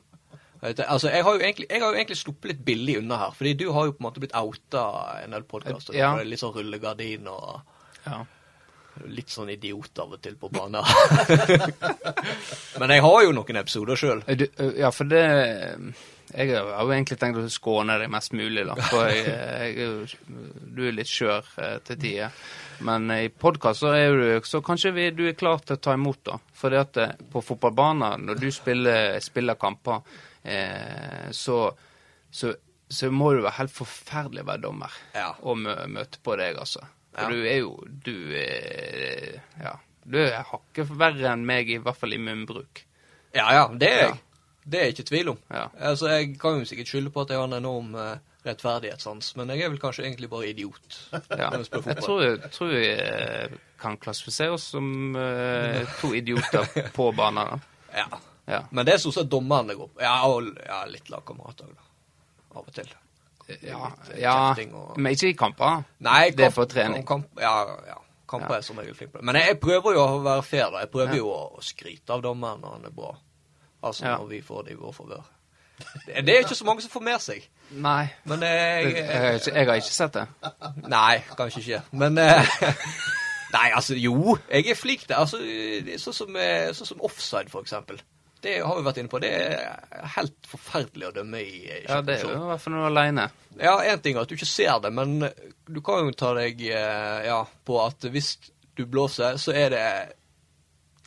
Altså, jeg har, jo egentlig, har jo egentlig sluppet litt billig unna her, fordi du har jo på en måte blitt outa i en del podkaster. Ja. Litt sånn rullegardin og Ja. Litt sånn idiot av og til på banen. Men jeg har jo noen episoder sjøl. Eh, Du, eh, ja, for det Jeg har jo egentlig tenkt å skåne deg mest mulig, da. For jeg, jeg, er du er litt skjør eh, til tider. Men eh, i podkast så er du Så kanskje vi, du er klar til å ta imot, da. For det at eh, på fotballbanen, når du spiller, spiller kamper, eh, så, så, så må det være helt forferdelig å være dommer Ja. og mø møte på deg, altså. For Ja. du er jo Du er Ja. Du er hakket verre enn meg, i hvert fall i munnbruk. Ja ja, det er jeg. Det er jeg ikke tvil om. Ja. Altså, Jeg kan jo sikkert skylde på at jeg har en enorm uh, rettferdighetssans, men jeg er vel kanskje egentlig bare idiot. Ja. jeg Jeg tror, jeg tror vi eh, kan klassifisere oss som uh, to idioter på banen. Ja. Ja. Men det er stort sett dommeren det går på. Ja, og ja, litt lagkamerater. Av og til. Ja, eh, ja, og- men ikke i kamper. Nei, Det er for trening. Kamp, ja, ja. Kamper Ja. er som regel flink på det. Men jeg, jeg prøver jo å være fair, da. Jeg prøver jo å skryte av dommeren når han er bra. Altså når vi får det i vår favør. Det, det er ikke så mange som får med seg. Nei, Men det, jeg, jeg, jeg har ikke sett det. Nei, kanskje ikke. Men eh, Nei, altså, jo. Jeg er flink til altså, det sånn som, så sånn som offside, for eksempel. Det har vi vært inne på. Det er helt forferdelig å dømme i. Ja, det er jo i hvert fall når du er aleine. Ja, én ting er at du ikke ser det, men du kan jo ta deg eh, ja, på at hvis du blåser, så er det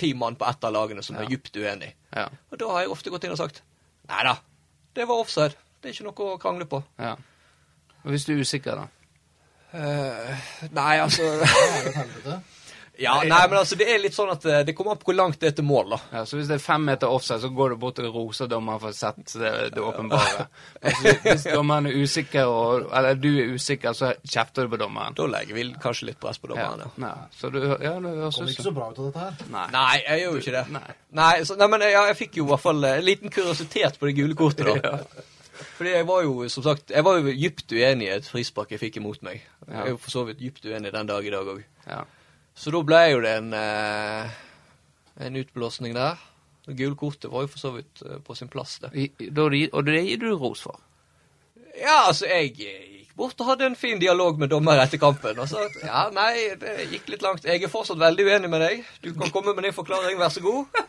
ti mann på ett av lagene som Ja. er dypt uenig. Ja. Og da har jeg ofte gått inn og sagt nei da, det var offside. Det er ikke noe å krangle på. ja. Og hvis du er usikker, da? Uh, nei, altså Ja, nei, men altså, det er litt sånn at eh, det kommer an på hvor langt det er til mål, da. Ja, så hvis det er fem meter offside, så går du bort og roser dommeren for å sette det, det åpenbare. Altså, hvis dommeren er usikker, og, eller du er usikker, så kjefter du på dommeren. Da legger vi kanskje litt press på dommeren, ja. Ja. Så du, ja, det høres Kommer ikke så bra ut av dette her. Nei. Nei, jeg gjør jo ikke det. Nei. Nei, så, nei men ja, jeg fikk jo i hvert fall eh, en liten kuriositet på det gule kortet, da. Fordi jeg var jo, som sagt, jeg var jo dypt uenig i et frispark jeg fikk imot meg. Jeg er jo for så vidt dypt uenig den dag i dag òg. Ja. Så da ble jo det en, eh, en utblåsning der. Det gule kortet var jo for så vidt eh, på sin plass, det. Og det gir du ros for. Ja, altså, jeg gikk bort og hadde en fin dialog med dommer etter kampen. Og sa at ja, nei, det gikk litt langt. Jeg er fortsatt veldig uenig med deg. Du kan komme med din forklaring, vær så god.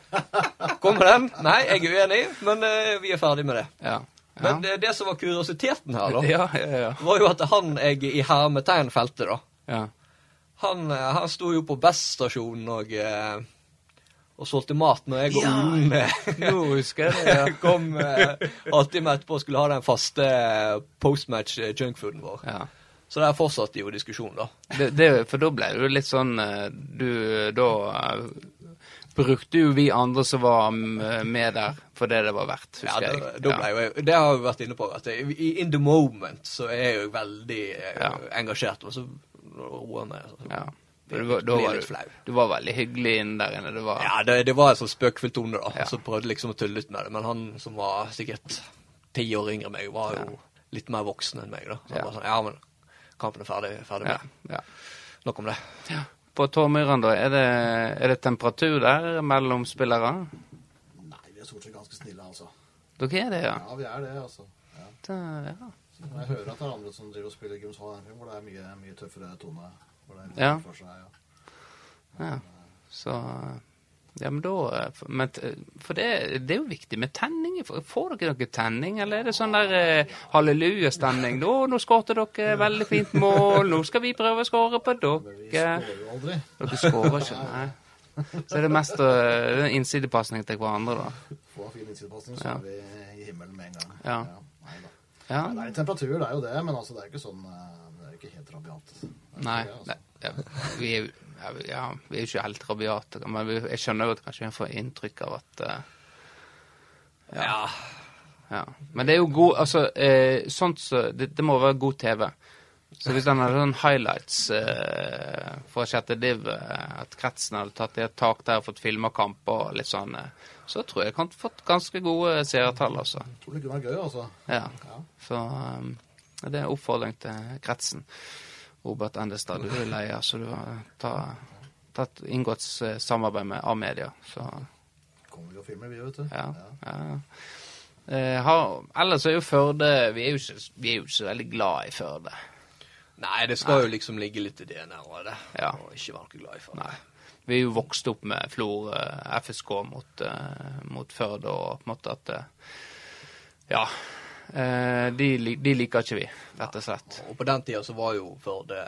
Kom med den. Nei, jeg er uenig, men uh, vi er ferdig med det. Ja. Ja. Men det, det som var kuriositeten her, da, ja, ja, ja. var jo at han jeg i hermetegn felte, da, ja. Han, eh, han sto jo på Best-stasjonen og, eh, og solgte mat når jeg og Ja. Olen eh, Nå husker jeg det. Ja. kom alltid halvtime etterpå og skulle ha den faste eh, postmatch eh, junkfooden vår. Ja. Så der fortsatte jo diskusjonen, da. Det, det, for da ble det jo litt sånn eh, Du Da eh, brukte jo vi andre som var mm, med der, for det det var verdt, Ja, husker jeg. det, ble jo jeg, det har vi vært inne på. at i- In the moment så er jeg jo veldig eh, Ja. engasjert. Og så roer ned. ja. Det du, var, da var du, du var veldig hyggelig inn der inne. Det var Ja, det, det var en sånn spøkfull tone, da. Ja. Så prøvde liksom å tulle litt med det. Men han som var sikkert ti år yngre enn meg, var jo litt mer voksen enn meg, da. Så Ja. han Bare sånn, ja, men kampen er ferdig, ferdig med. ja. Nok om det. På Tormyran, da, er det, er det temperatur der mellom spillere? Nei, vi er stort sett ganske snille, altså. Dere er det, ja? Ja, vi er det, altså. Ja. Da, ja. Jeg hører at det er andre som driver og spiller Gims Hall, hvor det er mye, mye tøffere tone. Hvor det er Ja. for seg, ja. ja. Så Ja, men da men, For det, det er jo viktig med tenning. Får dere noe tenning, eller er det sånn der eh, hallelujastemning? Nå, nå skårte dere veldig fint mål, nå skal vi prøve å skåre på dere'. Men vi skårer jo aldri. Dere skårer ikke, nei. Så er det mest uh, innsidepasning til hverandre, da. Få en fin innsidepasning, så Ja. er vi i himmelen med en gang. Ja. nei da. Ja. Det er litt temperatur, det er jo det, men altså, det er ikke sånn eh, Det er ikke helt rabiat. Er ikke Nei, det, det, vi er jo ja, vi- ja, vi er jo ikke helt rabiate, men vi, jeg skjønner jo at kanskje vi får inntrykk av at uh, Ja. Ja. Men det er jo god Altså, eh, sånt så det, det må være god TV. Så hvis han hadde sånn highlights eh, fra sjette div, eh, at kretsen hadde tatt i et tak der og fått filma kamper og litt sånn, eh, så tror jeg han har fått ganske gode seertall, altså. Jeg tror det kunne vært gøy, altså. Ja. Ja. Så um, det er en oppfordring til kretsen. Robert Endestad, du er leder, så du har ta, tatt inngått eh, samarbeid med A-media. Så Kommer vi og filmer, vi, vet du. ja. ja. Eh, har, ellers er jo Førde vi er jo, ikke, vi er jo ikke så veldig glad i Førde. Nei, det skal jo liksom ligge litt i DNA og det. Ja. Og ikke være noe glad i Førde. Nei. Vi er jo vokst opp med Flor FSK mot, eh, mot Førde, og på en måte at eh, Ja. Eh, de, de liker ikke vi, rett og slett. Og på den tida så var jo Førde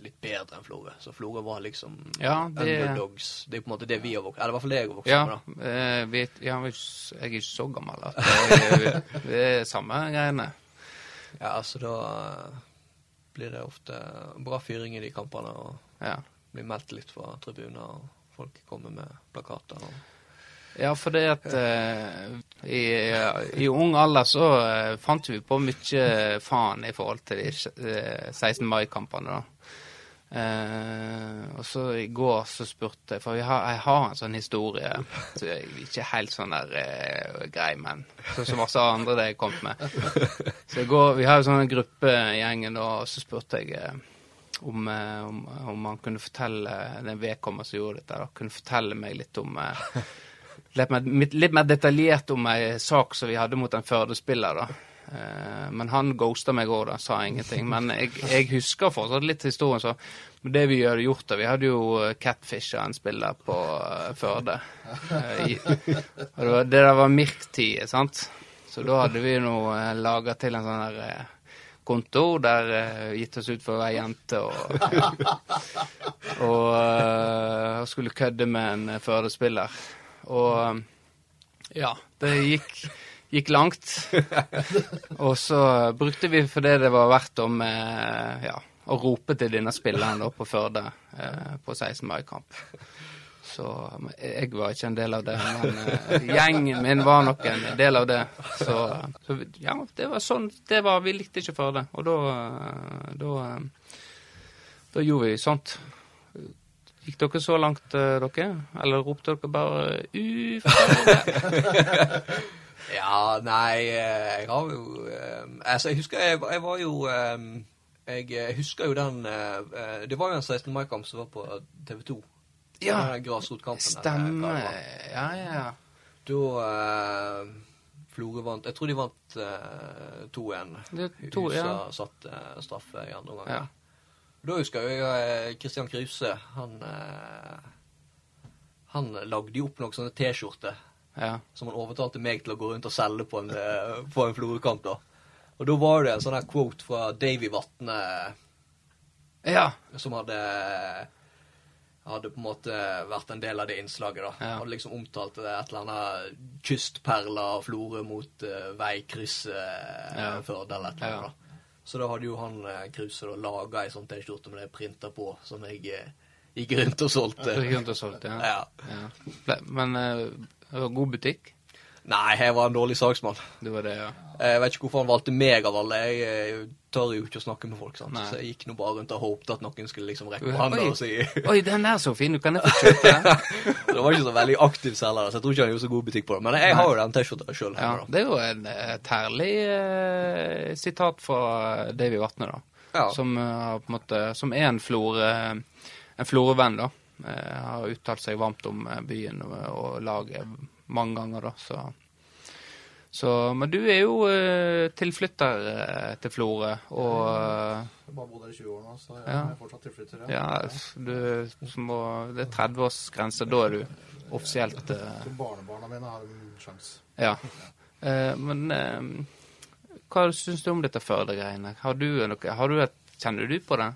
litt bedre enn Florø. Så Florø var liksom Ja, det- underdogs. Det er på en måte det vi har vokst Eller i hvert fall det jeg har vokst Ja, opp med. da. vi, ja jeg er ikke så gammel at det er samme greiene. Ja, altså da blir det ofte bra fyring i de kampene. Og Ja. Blir meldt litt fra tribuner, og folk kommer med plakater. Ja, for det at eh, i, i ung alder så eh, fant vi på mye faen i forhold til de eh, 16. mai-kampene, da. Eh, og så i går så spurte jeg, for har, jeg har en sånn historie så jeg ikke helt sånn der eh, grei, men sånn som masse andre det jeg kom med. Så går, Vi har jo sånn gruppe gjengen, og så spurte jeg eh, om, eh, om, om han kunne fortelle den vedkommende som gjorde dette, da, kunne fortelle meg litt om eh, litt, mer, litt mer detaljert om ei sak som vi hadde mot en Førde-spiller. da. Eh, men han ghosta meg òg, da, sa ingenting. Men jeg, jeg husker fortsatt litt historien. så det vi hadde gjort da, Vi hadde jo catfisha en spiller på Førde. Det, var, det der var Mirk-tid, sant? Så da hadde vi nå laga til en sånn der eh, konto der uh, gitt oss ut for å være jente og og, uh, skulle kødde med en eh, Førde-spiller. Og ja, det gikk, gikk langt. og så brukte vi for det det var verdt om ja, å rope til denne spilleren da på Førde på 16. mai-kamp. Så jeg var ikke en del av det, men eh, gjengen min var nok en del av det. Så, så ja, det var sånn det var. Vi likte ikke for det. og da, eh, da eh, da gjorde vi sånt. Gikk dere så langt, dere? Eller ropte dere bare Uff Ja, nei, jeg har jo Altså, jeg husker jeg, var- jeg var jo jeg, jeg husker jo den Det var jo en 16. mai-kamp som var på TV 2. Ja, Stemmer. Ja, ja, ja. Da eh, Florø vant Jeg tror de vant eh, 2-1. Det er to, Husa ja. satt eh, straffe i andre omgang. Ja. Da husker jeg eh, Christian Kruse. Han eh, Han lagde jo opp noen sånne T-skjorter ja. som han overtalte meg til å gå rundt og selge på en, eh, på en Florø-kamp. da. Og da var det en sånn her quote fra Davy Vatne Ja. som hadde hadde på en måte vært en del av det innslaget. da. Ja. Hadde liksom omtalt det et eller annet kystperle av Florø mot uh, veikrysset uh, Ja. Førde eller et eller annet. Ja. da. Så da hadde jo han uh, Kruse da laga ei sånn T-skjorte med det printa på, som jeg uh, gikk rundt og solgte. Gikk rundt og solgte, ja. Ja. Men eh, det var god butikk? Nei, jeg var en dårlig saksmann. Det var det, ja. Jeg vet ikke hvorfor han valgte meg av alle. Jeg, eh, tør jo ikke å snakke med folk, sant. Nei. Så jeg gikk nå bare rundt og håpte at noen skulle liksom rekke på opp hånda og si Oi, den er så fin, du kan jeg få kjøpe den? Det var ikke så veldig aktiv selger, så jeg tror ikke han gjorde så god butikk på det. Men jeg har jo den T-skjorta sjøl. Ja, det er jo en, et herlig eh, sitat fra Davy Vatne, da. Ja. Som, uh, på en måte, som er en flore, en Florø-venn, da. Uh, har uttalt seg varmt om eh, byen og, og laget mange ganger, da. Så. Så, men du er jo eh, tilflytter eh, til Florø, og eh, Jeg har bare bodd her i 20 år nå, så jeg Ja. er fortsatt tilflytter. ja, du må, det er 30-årsgrense. Da er du offisielt Så barnebarna mine har en sjanse. Ja. Men hva syns du om dette Førde-greiene? Har har du et, Kjenner du på det?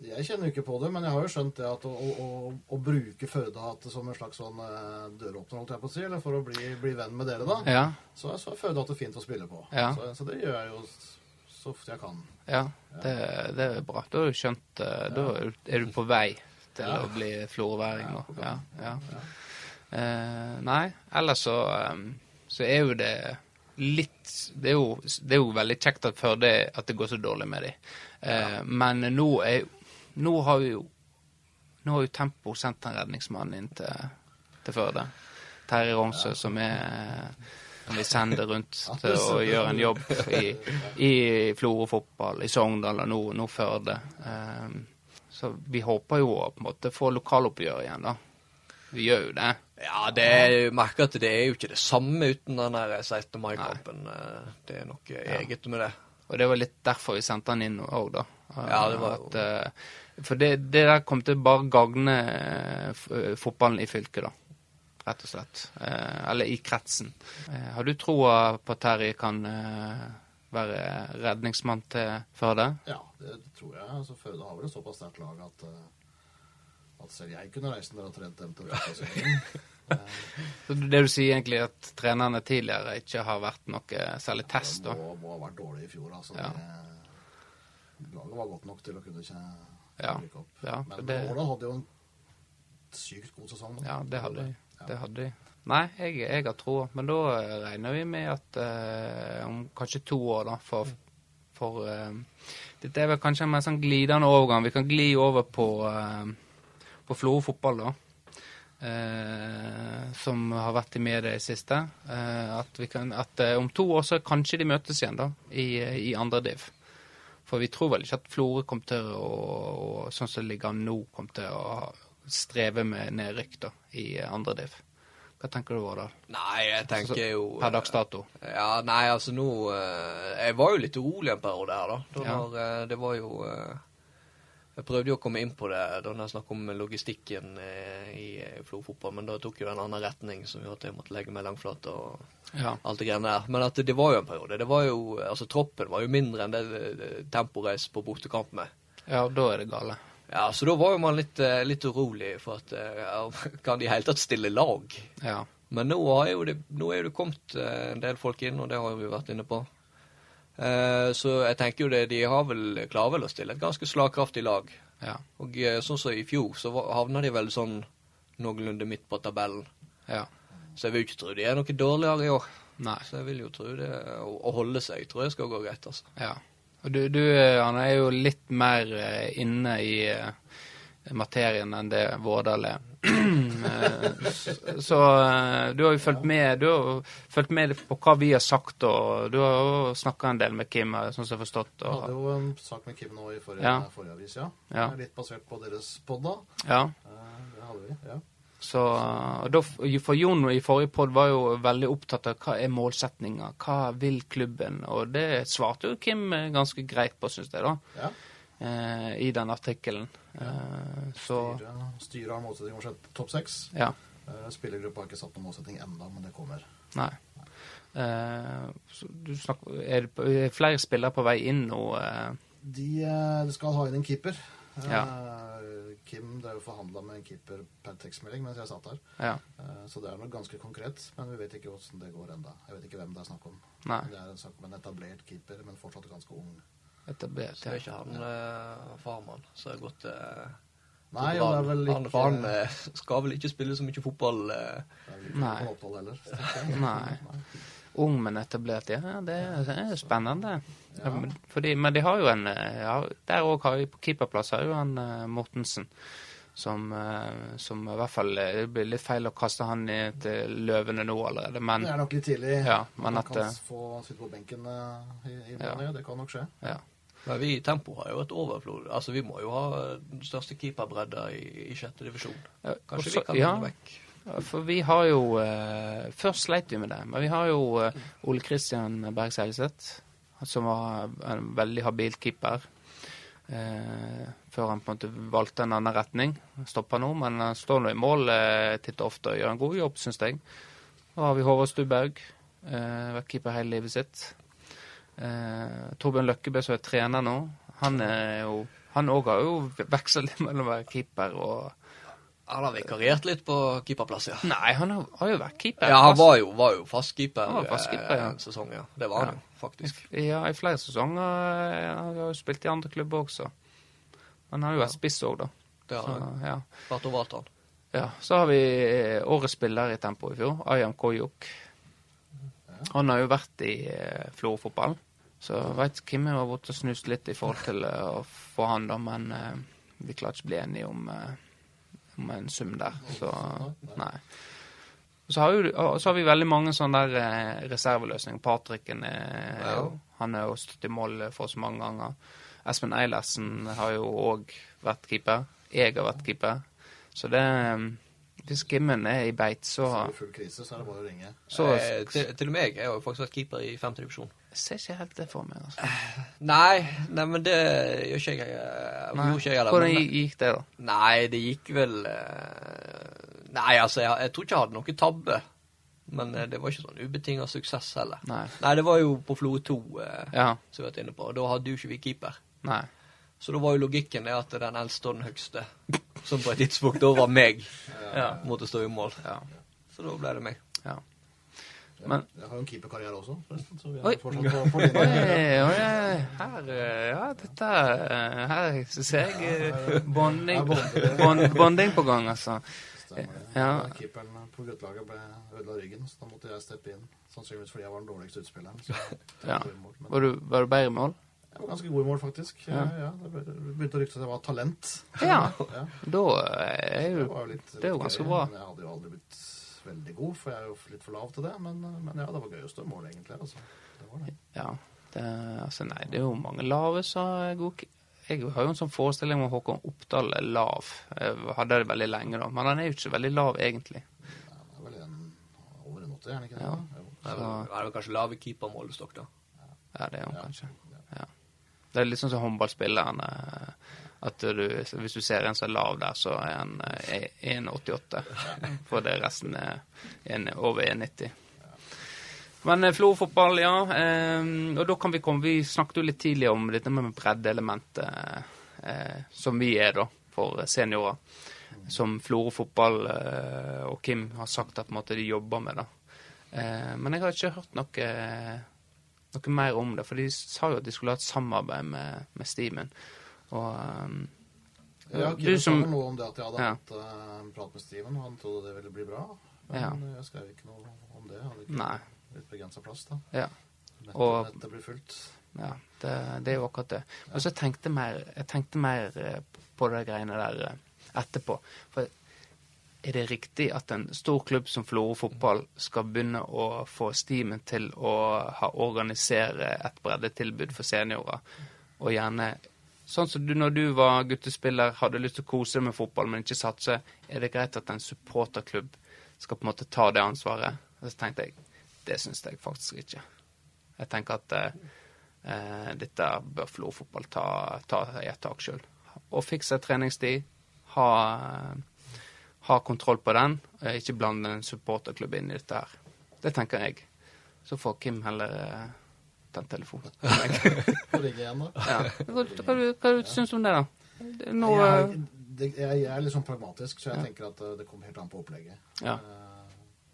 Jeg kjenner jo ikke på det, men jeg har jo skjønt det at å, å, å, bruke Førde som en slags sånn eh, døråpner, holdt jeg på å si, eller for å bli, bli venn med dere, da, Ja. så, så er Førde fint å spille på. Ja. Så, så det gjør jeg jo så ofte jeg kan. ja det, det er bra. Da har du skjønt eh, Da er du- er du på vei til Ja. å bli florværing nå. Ja, ja. Eh, nei, ellers så, eh, så er jo det litt det er, jo, det er jo veldig kjekt at Førde at det går så dårlig med dem. Eh, Men nå er Nå har vi jo Nå har jo Tempo sendt en redningsmann inn til, til Førde. Terje Romsø, som er som vi sender rundt til å gjøre en jobb i, i Florø fotball, i Sogndal og nå, nå Førde. Um, så vi håper jo å på en måte få lokaloppgjør igjen, da. Vi gjør jo det. Ja, det er, jeg merker at det er jo ikke det samme uten den der 16. mai-kampen. Eh, Det er noe eget med det. Og det var litt derfor vi sendte han inn òg, da. Ja, det var At, eh, for det, det der kom til bare gagne eh, eh, fotballen i fylket, da. Rett og slett. Eller i kretsen. Har du troa på at Terje kan være redningsmann til Førde? Ja, det, det tror jeg. Altså, Førde har vel et såpass sterkt lag at, at selv jeg kunne reist ned og trent dem til. Så det du sier egentlig at trenerne tidligere ikke har vært noe særlig test, da? må, må ha vært dårlig i fjor. Altså, Ja. det, laget var godt nok til å kunne ikke Ja, rykke opp. ja, Men det- Årdal hadde jo en sykt god sesong. da. Ja, det hadde de. Ja. Det hadde de. Nei, jeg, jeg har troa, men da eh, regner vi med at eh, om kanskje to år, da, for, for eh, Dette er vel kanskje en mer sånn glidende overgang. Vi kan gli over på, eh, på Florø fotball, da. Eh, som har vært i media i det siste. Eh, at vi kan, at eh, om to år så kanskje de møtes igjen, da, i, i andre div. For vi tror vel ikke at Florø kom til å, og sånn som det ligger an nå, kom til å streve med nedrykk da, i andre div. Hva tenker du, Vårdal? Nei, jeg tenker jo Per dags dato? Ja, nei, altså nå eh, Jeg var jo litt urolig en periode her, da. da Ja. når, eh, det var jo eh, Jeg prøvde jo å komme inn på det da jeg snakket om logistikken eh, i eh, Flo fotball, men da tok jo det en annen retning som gjorde at jeg måtte legge meg langflat og Ja. alt det greiene der. Men at det, det var jo en periode. Det var jo Altså, troppen var jo mindre enn det, det, det Temporeis på bortekamp med. ja, da er det gale. Ja, så da var jo man litt, eh, litt urolig for at ja, Kan de i hele tatt stille lag? Ja. Men nå, har jo det, nå er jo det kommet en del folk inn, og det har vi vært inne på. Eh, så jeg tenker jo det, de har vel, klarer vel å stille et ganske slagkraftig lag. Ja. Og eh, sånn som i fjor, så havna de vel sånn noenlunde midt på tabellen. ja. Så jeg vil jo ikke tro de er noe dårligere i år. Nei. Så jeg vil jo tro det å, holde seg tror jeg skal gå greit, altså. Ja. Og du, du eh, Anne, er jo litt mer inne i materien enn det Vårdal er. Så eh, du har jo fulgt med Du har fulgt med på hva vi har sagt, og du har jo snakka en del med Kim, eh, sånn som jeg har forstått. Vi hadde jo en sak med Kim nå i forrige, Ja. forrige avis, ja. Ja. Litt basert på deres pod, da. ja. Eh, Det hadde vi, ja. Så, da, for Jon i forrige pod var jo veldig opptatt av hva er målsetninga, hva vil klubben? Og det svarte jo Kim ganske greit på, syns jeg, da, ja. Eh, i den artikkelen. Eh, så Styret, har målsetting om å sette topp seks. ja. Eh, Spillergruppa har ikke satt noen målsetting enda, men det kommer. Nei. Eh, du snakker, er, det, er flere spillere på vei inn nå? eh? De, eh, de skal ha inn en keeper. Ja. Kim, er jo forhandla med en keeper per tekstmelding mens jeg satt her. ja. Eh, Så det er noe ganske konkret, men vi vet ikke hvordan det går enda. Jeg vet ikke hvem det er snakk om. Nei. Det er snakk om en etablert keeper, men fortsatt ganske ung. Etablert, Så det er ikke han eh, farmann som har gått til Nei, han det er vel ikke Han, han eh, skal vel ikke spille så mye fotball. eh. Nei. Nei. Ung, men etablert. Ja, det er, det er spennende. Ja. men- Fordi, men de har jo en eh, ja, Der òg har vi på keeperplass har jo han eh, Mortensen. Som, eh, som i hvert fall eh, Det blir litt feil å kaste han i til løvene nå allerede, men Det er nok litt tidlig. Ja, men han at, kan eh, få sitte på benken i, i Ja. Brann, ja. Det kan nok skje. ja. Men vi i Tempo har jo et overflod. Altså, Vi må jo ha den største keeperbredda i, i sjette divisjon. Kanskje Også, vi kan ja, vinne vekk. For vi har jo eh, Først sleit vi med det, men vi har jo eh, Ole Kristian Berg Seilseth, som var en veldig habil keeper. Eh, før han på en måte valgte en annen retning. Stoppa nå, men han står nå i mål eh, titt og ofte og gjør en god jobb, syns jeg. Og har vi Håvard Stuberg, eh, vært keeper hele livet sitt. Eh, Torbjørn Løkkebø, som er trener nå, han er jo Han òg har jo veksla litt mellom å være keeper og Han har vikariert litt på keeperplass, ja. Nei, han har, har jo vært keeper. Ja, han var jo, var jo fast keeper, Han var fast keeper, ja. eh, en sesong, ja. Det var han Ja. jo, faktisk. Ja, i flere sesonger. eh, Han har jo spilt i andre klubber også. Han har jo vært spiss òg, da. Det har han ja. vært overalt, han. ja. Så har vi eh, årets spiller i Tempo i fjor, Ayam Koyuk. Han har jo vært i eh, Florø-fotballen. Så jeg veit Kim har vært og snust litt i forhold til eh, å få han, da, men eh, vi klarer ikke å bli enige om, eh, om en sum der. Så nei. Så har, jo, så har vi veldig mange sånne der eh, reserveløsninger. Patrick er jo Han har jo stått i mål for oss mange ganger. Espen Eilertsen har jo òg vært keeper. Jeg har vært keeper. Så det eh, Hvis Gimmen er i beit, så, Så er det full krise, så er det bare å ringe. så eh, til, til og med jeg, har jo faktisk vært keeper i femte divisjon. Jeg ser ikke helt det for meg. altså. Nei, nei, men det gjør ikke jeg. eh, Nei. Ikke jeg. Hvordan men- gikk det, da? Nei, det gikk vel eh, Nei, altså, jeg, jeg tror ikke jeg hadde noe tabbe. Men eh, det var ikke sånn ubetinga suksess heller. Nei. Nei, det var jo på Florø 2, eh, Ja. som vi har vært inne på. Da hadde jo ikke vi keeper. Nei. Så da var jo logikken det at den eldste og den høgste, som på et tidspunkt da var meg, Ja. måtte stå i mål. ja. Så da ble det meg. ja. Men- jeg har jo en keeperkarriere også, forresten. Så vi er fortsatt på, på. Oi, oi, her eh, Ja, dette Her ser jeg eh, bonding, bonding på gang, altså. Ja. Keeperen på guttelaget ble ødela ryggen, så da måtte jeg steppe inn. Sannsynligvis fordi jeg var den dårligste utspilleren. Så Ja. var mål. Men Var du, var du bedre i mål? Jeg var ganske god i mål, faktisk. Ja. Ja. Ja, det begynte å rykte at jeg var talent. Ja. Ja, Da eh, er det jo var jo litt, det er jo ganske gøy, bra. Men jeg hadde jo aldri blitt veldig god, for jeg er jo litt for lav til det. Men, men ja, det var gøy å stå i mål, egentlig. Altså. Det var det. Ja. Det, altså, nei, det er jo mange lave som er gode Jeg har jo en sånn forestilling om at Håkon Oppdal er lav. Jeg hadde det veldig lenge, da. Men han er jo ikke så veldig lav, egentlig. Ja, han er vel en over en 80, er han ikke det? Ja. Jo. Det er vel- er kanskje lave keepermålestokk, da. Ja, det er han Ja. kanskje. Det er litt sånn som håndballspilleren. eh, At du, hvis du ser en som er lav der, så er han eh, 1,88. For det resten er en, over 1,90. Men eh, Florø-fotball, ja. Eh, og da kan vi komme Vi snakket jo litt tidligere om dette med breddeelementet, eh, som vi er, da, for seniorer. Som Florø-fotball eh, og Kim har sagt at de jobber med. da. Eh, men jeg har ikke hørt noe noe mer om det, for de sa jo at de skulle ha et samarbeid med, med Steamen. Og um, Ja, Kim sa vel noe om det at jeg hadde Ja. hatt eh, en prat med Steven, og han trodde det ville bli bra. Men Ja. jeg skrev ikke noe om det. Jeg hadde ikke Nei. litt begrensa plass, da. Ja. Nettet, Og- nettet blir fullt. ja det, det er jo akkurat det. Men så tenkte mer, jeg tenkte mer eh, på de greiene der eh, etterpå. For er det riktig at en stor klubb som Florø fotball skal begynne å få Steamen til å ha, organisere et breddetilbud for seniorer? Og gjerne Sånn som du når du var guttespiller, hadde lyst til å kose deg med fotball, men ikke satse. Er det greit at en supporterklubb skal på en måte ta det ansvaret? Og så tenkte jeg det syns jeg faktisk ikke. Jeg tenker at eh, eh, dette bør Florø fotball ta, ta i et tak sjøl. Og fikse treningstid. Ha, ha kontroll på den. og Ikke blande en supporterklubb inn i dette her. Det tenker jeg. Så får Kim heller eh, telefonen. en telefon. Får igjen, da. ja. Hva, hva, du- hva du syns du om det, da? Det er jeg, det, jeg, jeg er litt sånn pragmatisk, så jeg tenker at eh, det kommer helt an på opplegget. Ja. Eh,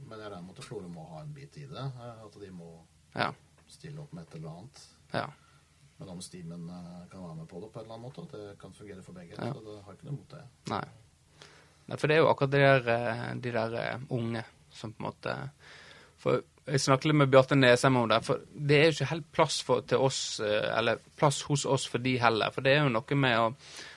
Men jeg regner med at Florø må ha en bit i det. eh, At de må Ja. stille opp med et eller annet. ja. Men om Steamen eh, kan være med på det på en eller annen måte, at det kan fungere for begge, Ja. så det har ikke noe mot det. Nei. Nei, for det er jo akkurat de der, eh, de der eh, unge som på en måte For jeg snakket litt med Bjarte Nesheim om det, for det er jo ikke helt plass for, til oss, eh, eller plass hos oss for de heller. For det er jo noe med å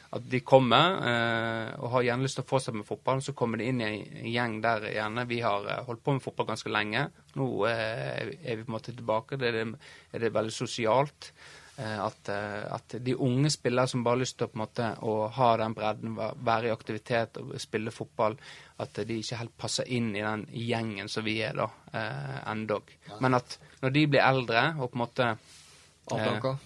at de kommer eh, og har gjerne lyst til å fortsette med fotball, så kommer de inn i en gjeng der gjerne vi har holdt på med fotball ganske lenge. Nå eh, er vi på en måte tilbake. Det er, det, er det veldig sosialt. Eh, at, eh, at de unge spillere som bare har lyst til å, måte, å ha den bredden, være i aktivitet og spille fotball, at de ikke helt passer inn i den gjengen som vi er da, eh, endog. Men at når de blir eldre og på en måte Avdanka.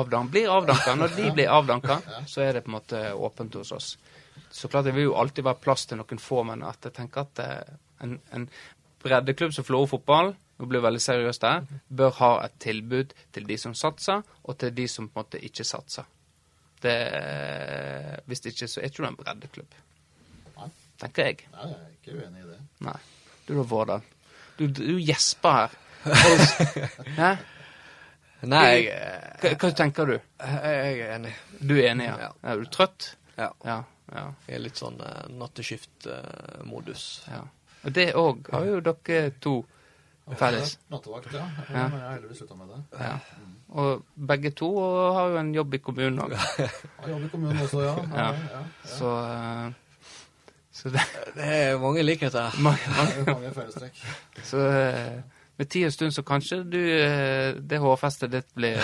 avdan blir avdanka. Når de blir avdanka, så er det på en måte åpent hos oss. Så klart det vil jo alltid være plass til noen få, men at jeg tenker at eh, en, en breddeklubb som Florø fotball, nå blir det veldig seriøst der, bør ha et tilbud til de som satser, og til de som på en måte ikke satser. Det, hvis det ikke, så er ikke du en breddeklubb. Nei. Tenker jeg. Nei, jeg er ikke uenig i det. Nei. Du da, Vårdal. Du, du gjesper her. Hæ? Nei, jeg, eh, Hva, hva tenker du? jeg, er enig. Du er enig, ja? Ja. Er du trøtt? Ja. Ja. ja. Jeg er litt sånn uh, natteskift-modus. Ja. Og det òg har jo dere to felles. Nattevakt, ja. ja. Men jeg har heldigvis slutta med det. Ja. Og begge to har jo en jobb i kommunen òg. jobb i kommunen også, ja. Ja. ja. Så, eh, så det Det er mange likheter mange, mange, Det er mange fellestrekk. Så eh, med tid og stund så kanskje du eh, Det hårfestet ditt blir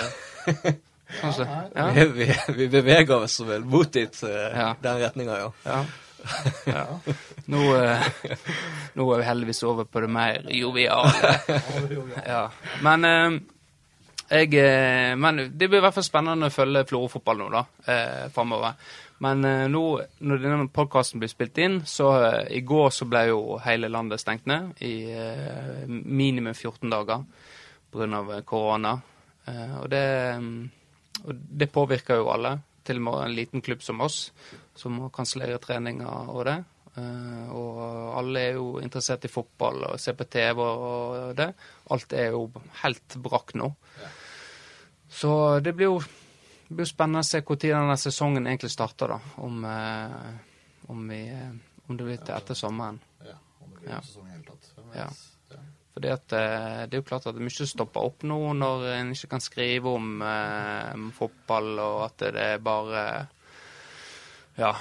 Kanskje. Ja. Vi, vi, vi beveger oss vel mot dit, Ja. den retninga, ja. Ja. Nå, eh, nå er vi heldigvis over på det mer joviale. Ja. Men eh, jeg eh, Men det blir i hvert fall spennende å følge Florø-fotball nå, da, eh, framover. Men nå, når denne podkasten blir spilt inn, så i går så ble jo hele landet stengt ned i minimum 14 dager pga. korona. Eh, og, det, mm, og det påvirker jo alle. Til og med en liten klubb som oss, som må kansellere treninger og det. Eh, og alle er jo interessert i fotball og ser på TV og det. Alt er jo helt brakk nå. Så det blir jo det blir spennende å se når denne sesongen egentlig starter, da. Om, eh, om, vi, eh, om det blir til etter sommeren. Ja, om det blir Ja. sesong i det hele tatt. Ja. Fordi at det er jo klart at mye stopper opp nå når en ikke kan skrive om eh, fotball, og at det er bare Ja,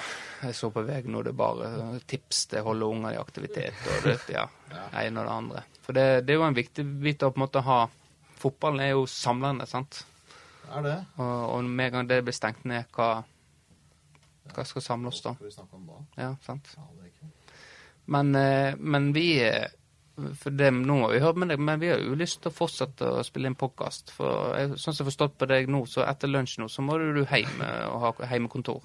jeg så på vei nå, det er bare tips til å holde unger i aktivitet og det ja, ene og det andre. For det, det er jo en viktig bit å på en måte ha Fotballen er jo samlende, sant. Er det. Og, og med en gang det blir stengt ned, hva, hva skal samle oss da? Hva skal vi snakke om da? Ja, sant. Men, eh, men vi eh, for det, Nå har vi hørt med deg, men vi har jo lyst til å fortsette å spille inn podkast. For jeg, sånn som jeg har forstått på deg nå, så etter lunsj nå, så må du hjem eh, og ha heimekontor.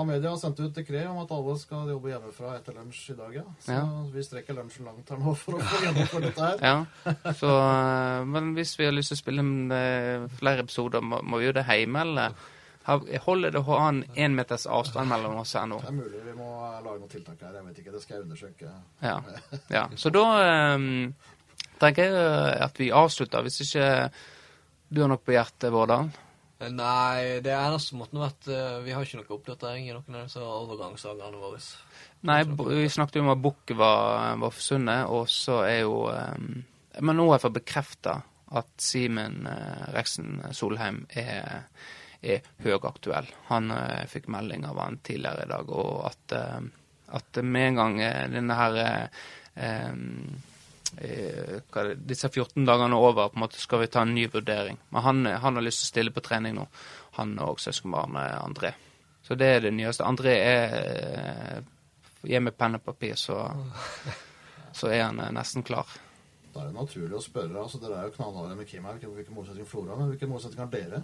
A-media har sendt ut dekret om at alle skal jobbe hjemmefra etter lunsj i dag, ja. Så Ja. vi strekker lunsjen langt her nå for å få gjennomført dette her. Ja, så eh, Men hvis vi har lyst til å spille eh, flere episoder, må, må vi gjøre det hjemme, eller holder det å ha en én meters avstand mellom oss her nå? Det er mulig vi må lage noen tiltak her. Jeg vet ikke, det skal jeg undersøke. Ja. ja. Så da um, tenker jeg at vi avslutter, hvis ikke du har noe på hjertet, Vårdal. Nei, det eneste måten har vært eh, Vi har ikke noe oppdatering i noen av disse overgangssagene våre. Nei, vi snakket jo om at Bukk var, var forsvunnet, og så er jo um, Men nå har jeg fått bekrefta at Simen uh, Reksen Solheim er, er høyaktuell. Han uh, fikk melding av han tidligere i dag, og at, uh, at med en gang eh, denne her eh, eh, er det, disse 14 dagene er over, på en måte skal vi ta en ny vurdering. Men han, han har lyst til å stille på trening nå, han og søskenbarnet André. Så det er det nyeste. André er eh, Gi meg penn og papir, så, så er han eh, nesten klar. Da er det naturlig å spørre. altså Dere er jo knallharde med Kim her. Hvilken målsetting Flora, men hvilken målsetting har dere?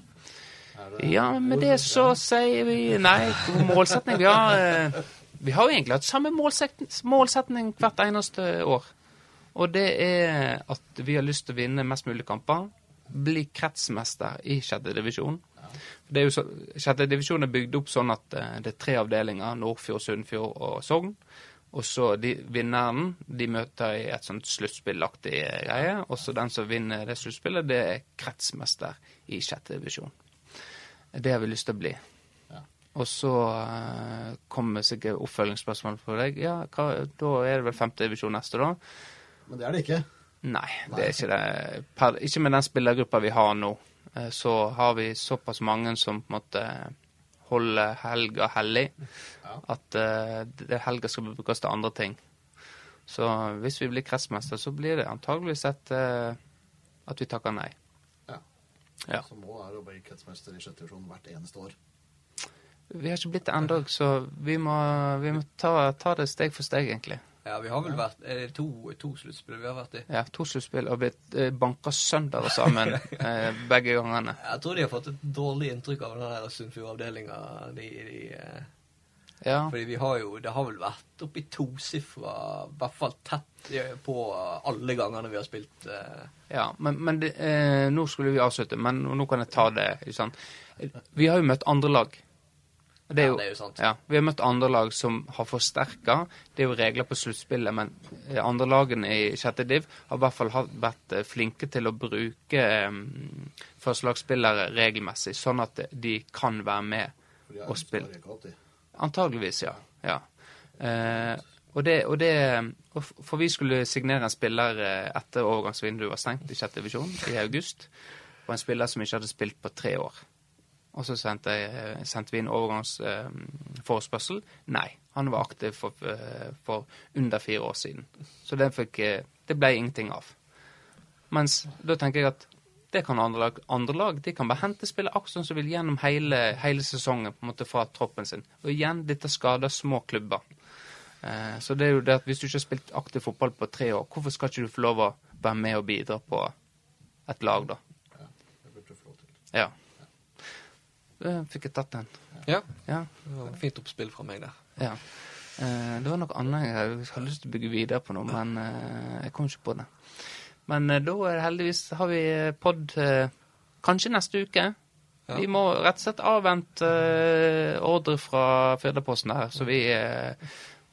Er det- Ja, med det så sier vi nei. Målsetning. Vi har, eh, vi har jo egentlig hatt samme målsetning, målsetning hvert eneste år. Og det er at vi har lyst til å vinne mest mulig kamper. Bli kretsmester i sjette divisjon. Det er jo så, sjette divisjon er bygd opp sånn at eh, det er tre avdelinger. Nordfjord, Sunnfjord og Sogn. Og så de, vinneren de møter i et sånt sluttspillaktig greie. Og så den som vinner det sluttspillet, det er kretsmester i sjette divisjon. Det har vi lyst til å bli. Ja. Og så eh, kommer sikkert oppfølgingsspørsmål på deg. Ja, hva, da er det vel femte divisjon neste, da? Men det er det ikke. Nei, det er ikke det. Per, ikke med den spillergruppa vi har nå. Eh, Så har vi såpass mange som på en måte holder helga hellig. Ja. At uh, helga skal brukes til andre ting. Så hvis vi blir kretsmester, så blir det antageligvis et, uh, at vi takker nei. Ja. Ja. Så må er å bli kretsmester i sjette divisjon hvert eneste år. Vi har ikke blitt det ennå, så vi må, vi må ta, ta det steg for steg, egentlig. Ja, vi har vel vært det to, to sluttspill vi har vært i? Ja, to sluttspill og blitt eh, banka sønder sammen eh, begge gangene. Jeg tror de har fått et dårlig inntrykk av den der Sunnfjord-avdelinga. De, de, eh, Ja. fordi vi har jo Det har vel vært oppi tosifra, i hvert fall tett eh, på alle gangene vi har spilt. eh, Ja, men, men det, eh, nå skulle vi avslutte, men nå kan jeg ta det. Sant? Vi har jo møtt andre lag. Det er Ja, det er jo sant. Ja, vi har møtt andre lag som har forsterka. Det er jo regler på sluttspillet, men eh, andre lagene i sjette div har i hvert fall vært eh, flinke til å bruke um, førstelagsspillere regelmessig, sånn at de kan være med og spille. Antageligvis, ja. ja. Uh, og det, og det For vi skulle signere en spiller etter overgangsvinduet var stengt i sjette divisjon i august. Og en spiller som ikke hadde spilt på tre år. Og så sendte, jeg, sendte vi inn overgangsforespørsel. Nei, han var aktiv for, eh, for under fire år siden. Så det, fikk, eh, det ble ingenting av. Mens da tenker jeg at det kan andre lag. Andre lag de kan bare hente spillere akkurat sånn som vil gjennom hele, hele sesongen på en måte fra troppen sin. Og igjen, dette skader små klubber. Eh, så det er jo det at hvis du ikke har spilt aktiv fotball på tre år, hvorfor skal ikke du få lov å være med og bidra på et lag, da? Ja, det burde du få lov til. Ja. Da fikk jeg tatt den. Ja. Ja. Det var Fint oppspill fra meg der. ja. Eh, det var noe annet jeg hadde lyst til å bygge videre på nå, men eh, jeg kom ikke på det. Men eh, da er det heldigvis har vi pod eh, kanskje neste uke. Ja. Vi må rett og slett avvente eh, ordre fra Firdaposten her, så vi eh,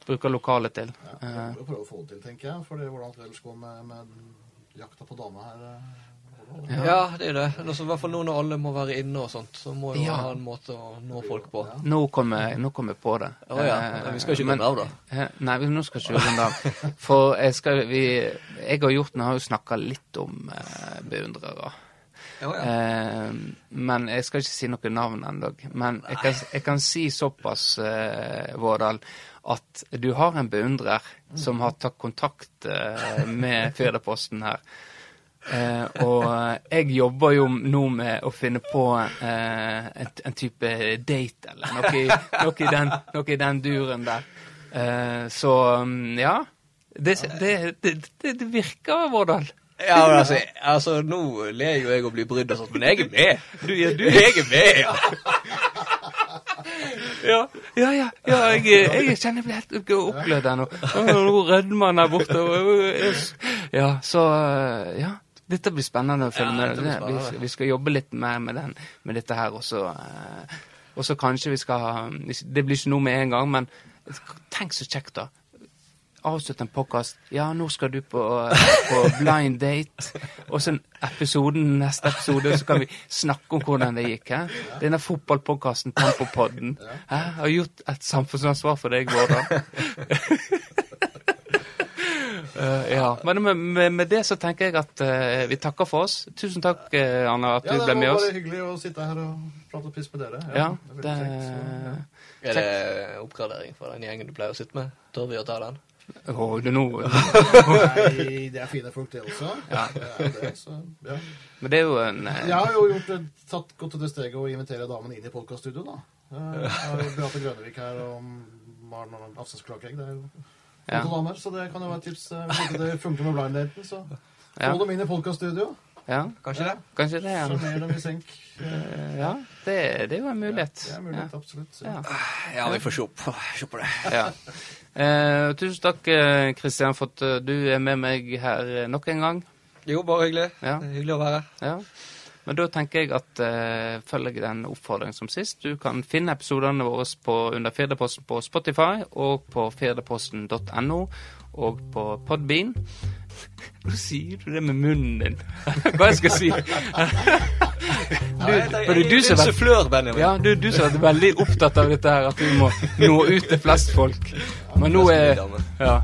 bruker lokalet til. Ja, Eh, vi prøver å få det til, tenker jeg. For det, hvordan skal det ellers gå med, med jakta på dame her? Ja. Ja, det er det. Altså, I hvert fall nå når alle må være inne og sånt, så må jo Ja. ha en måte å nå folk på. Nå kom jeg, på det. Å ja. Eh, Vi skal ikke runde av, da. Eh, Nei, vi- nå skal ikke gjøre runde av. For jeg, skal, vi, jeg og Hjorten har jo snakka litt om eh, beundrere. Oh, ja. Eh, men jeg skal ikke si noe navn ennå. Men jeg kan, jeg kan si såpass, eh, Vårdal, at du har en beundrer som har tatt kontakt eh, med Firdaposten her. Eh, og jeg jobber jo nå med å finne på eh, en, en type date eller noe, noe, i den, noe i den duren der. Eh, så mm, ja. Det, det, det, det, virker, Vårdal. Ja, men altså, altså, nå ler jo jeg og blir brydd og sånt, men jeg er med. Du, ja, du, jeg er med, ja. Ja, ja, ja. ja jeg, jeg kjenner jeg blir helt opplødd her nå. Nå rødmer han der borte. Ja, så Ja. Dette blir spennende å følge Ja, med. på. Vi, vi skal jobbe litt mer med, den, med dette her, også. eh, Og så kanskje vi skal ha Det blir ikke noe med en gang, men tenk så kjekt, da. Avslutte en podkast. Ja, nå skal du på, på blind date. Og så episoden, neste episode så kan vi snakke om hvordan det gikk. Hæ? Denne fotballpodkasten, Tempopodden. Hæ? Har gjort et samfunnsansvar for deg, Vårdal. Eh, ja. Men med, med, med det så tenker jeg at eh, vi takker for oss. Tusen takk, uh, Anna, at Ja, du ble med var oss. bare hyggelig å sitte her og prate piss med dere. Ja, det det er kjekt, så, ja. Er det oppgradering for den gjengen du pleier å sitte med? Tør vi å ta den? Å, det er nå Nei, det er fine folk, det også. Ja. Det er det, så, ja. Men det er jo en eh, Jeg har jo gjort det, tatt, gått til det steget å invitere damene inn i podkaststudioet, da. Eh, Jeg har jo Beate Grønevik her og Maren Afsens Klakegg. Det er jo Ja. så det kan jo være et tips. eh, Hvis ikke det funker med blinddaten, så Ja. få dem inn i podkaststudio. Ja, Kanskje det? kanskje det en Sjarmer dem i senk. Eh, eh, Ja, det, det er jo en mulighet. Det er mulighet, absolutt. Ja. Ja, vi får se på, se på det. Ja. Eh, tusen takk, eh, Kristian, for at eh, du er med meg her eh, nok en gang. Jo, bare hyggelig. Ja. Det er Hyggelig å være her. Men da tenker jeg at eh, følger jeg den oppfordringen som sist. Du kan finne episodene våre på, under Firdaposten på Spotify og på firdaposten.no og på Podbean. Nå sier du det med munnen din. Hva jeg skal si? Du, for det er du som har vært, ja, du, du som har vært veldig opptatt av dette her, at vi må nå ut til flest folk. Men nå er Ja,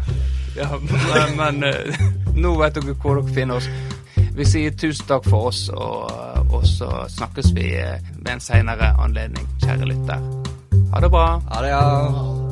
ja men, men eh, nå vet dere hvor dere finner oss. Vi sier tusen takk for oss, og, og så snakkes vi ved en seinere anledning, kjære lytter. Ha det bra. Ha det, ja.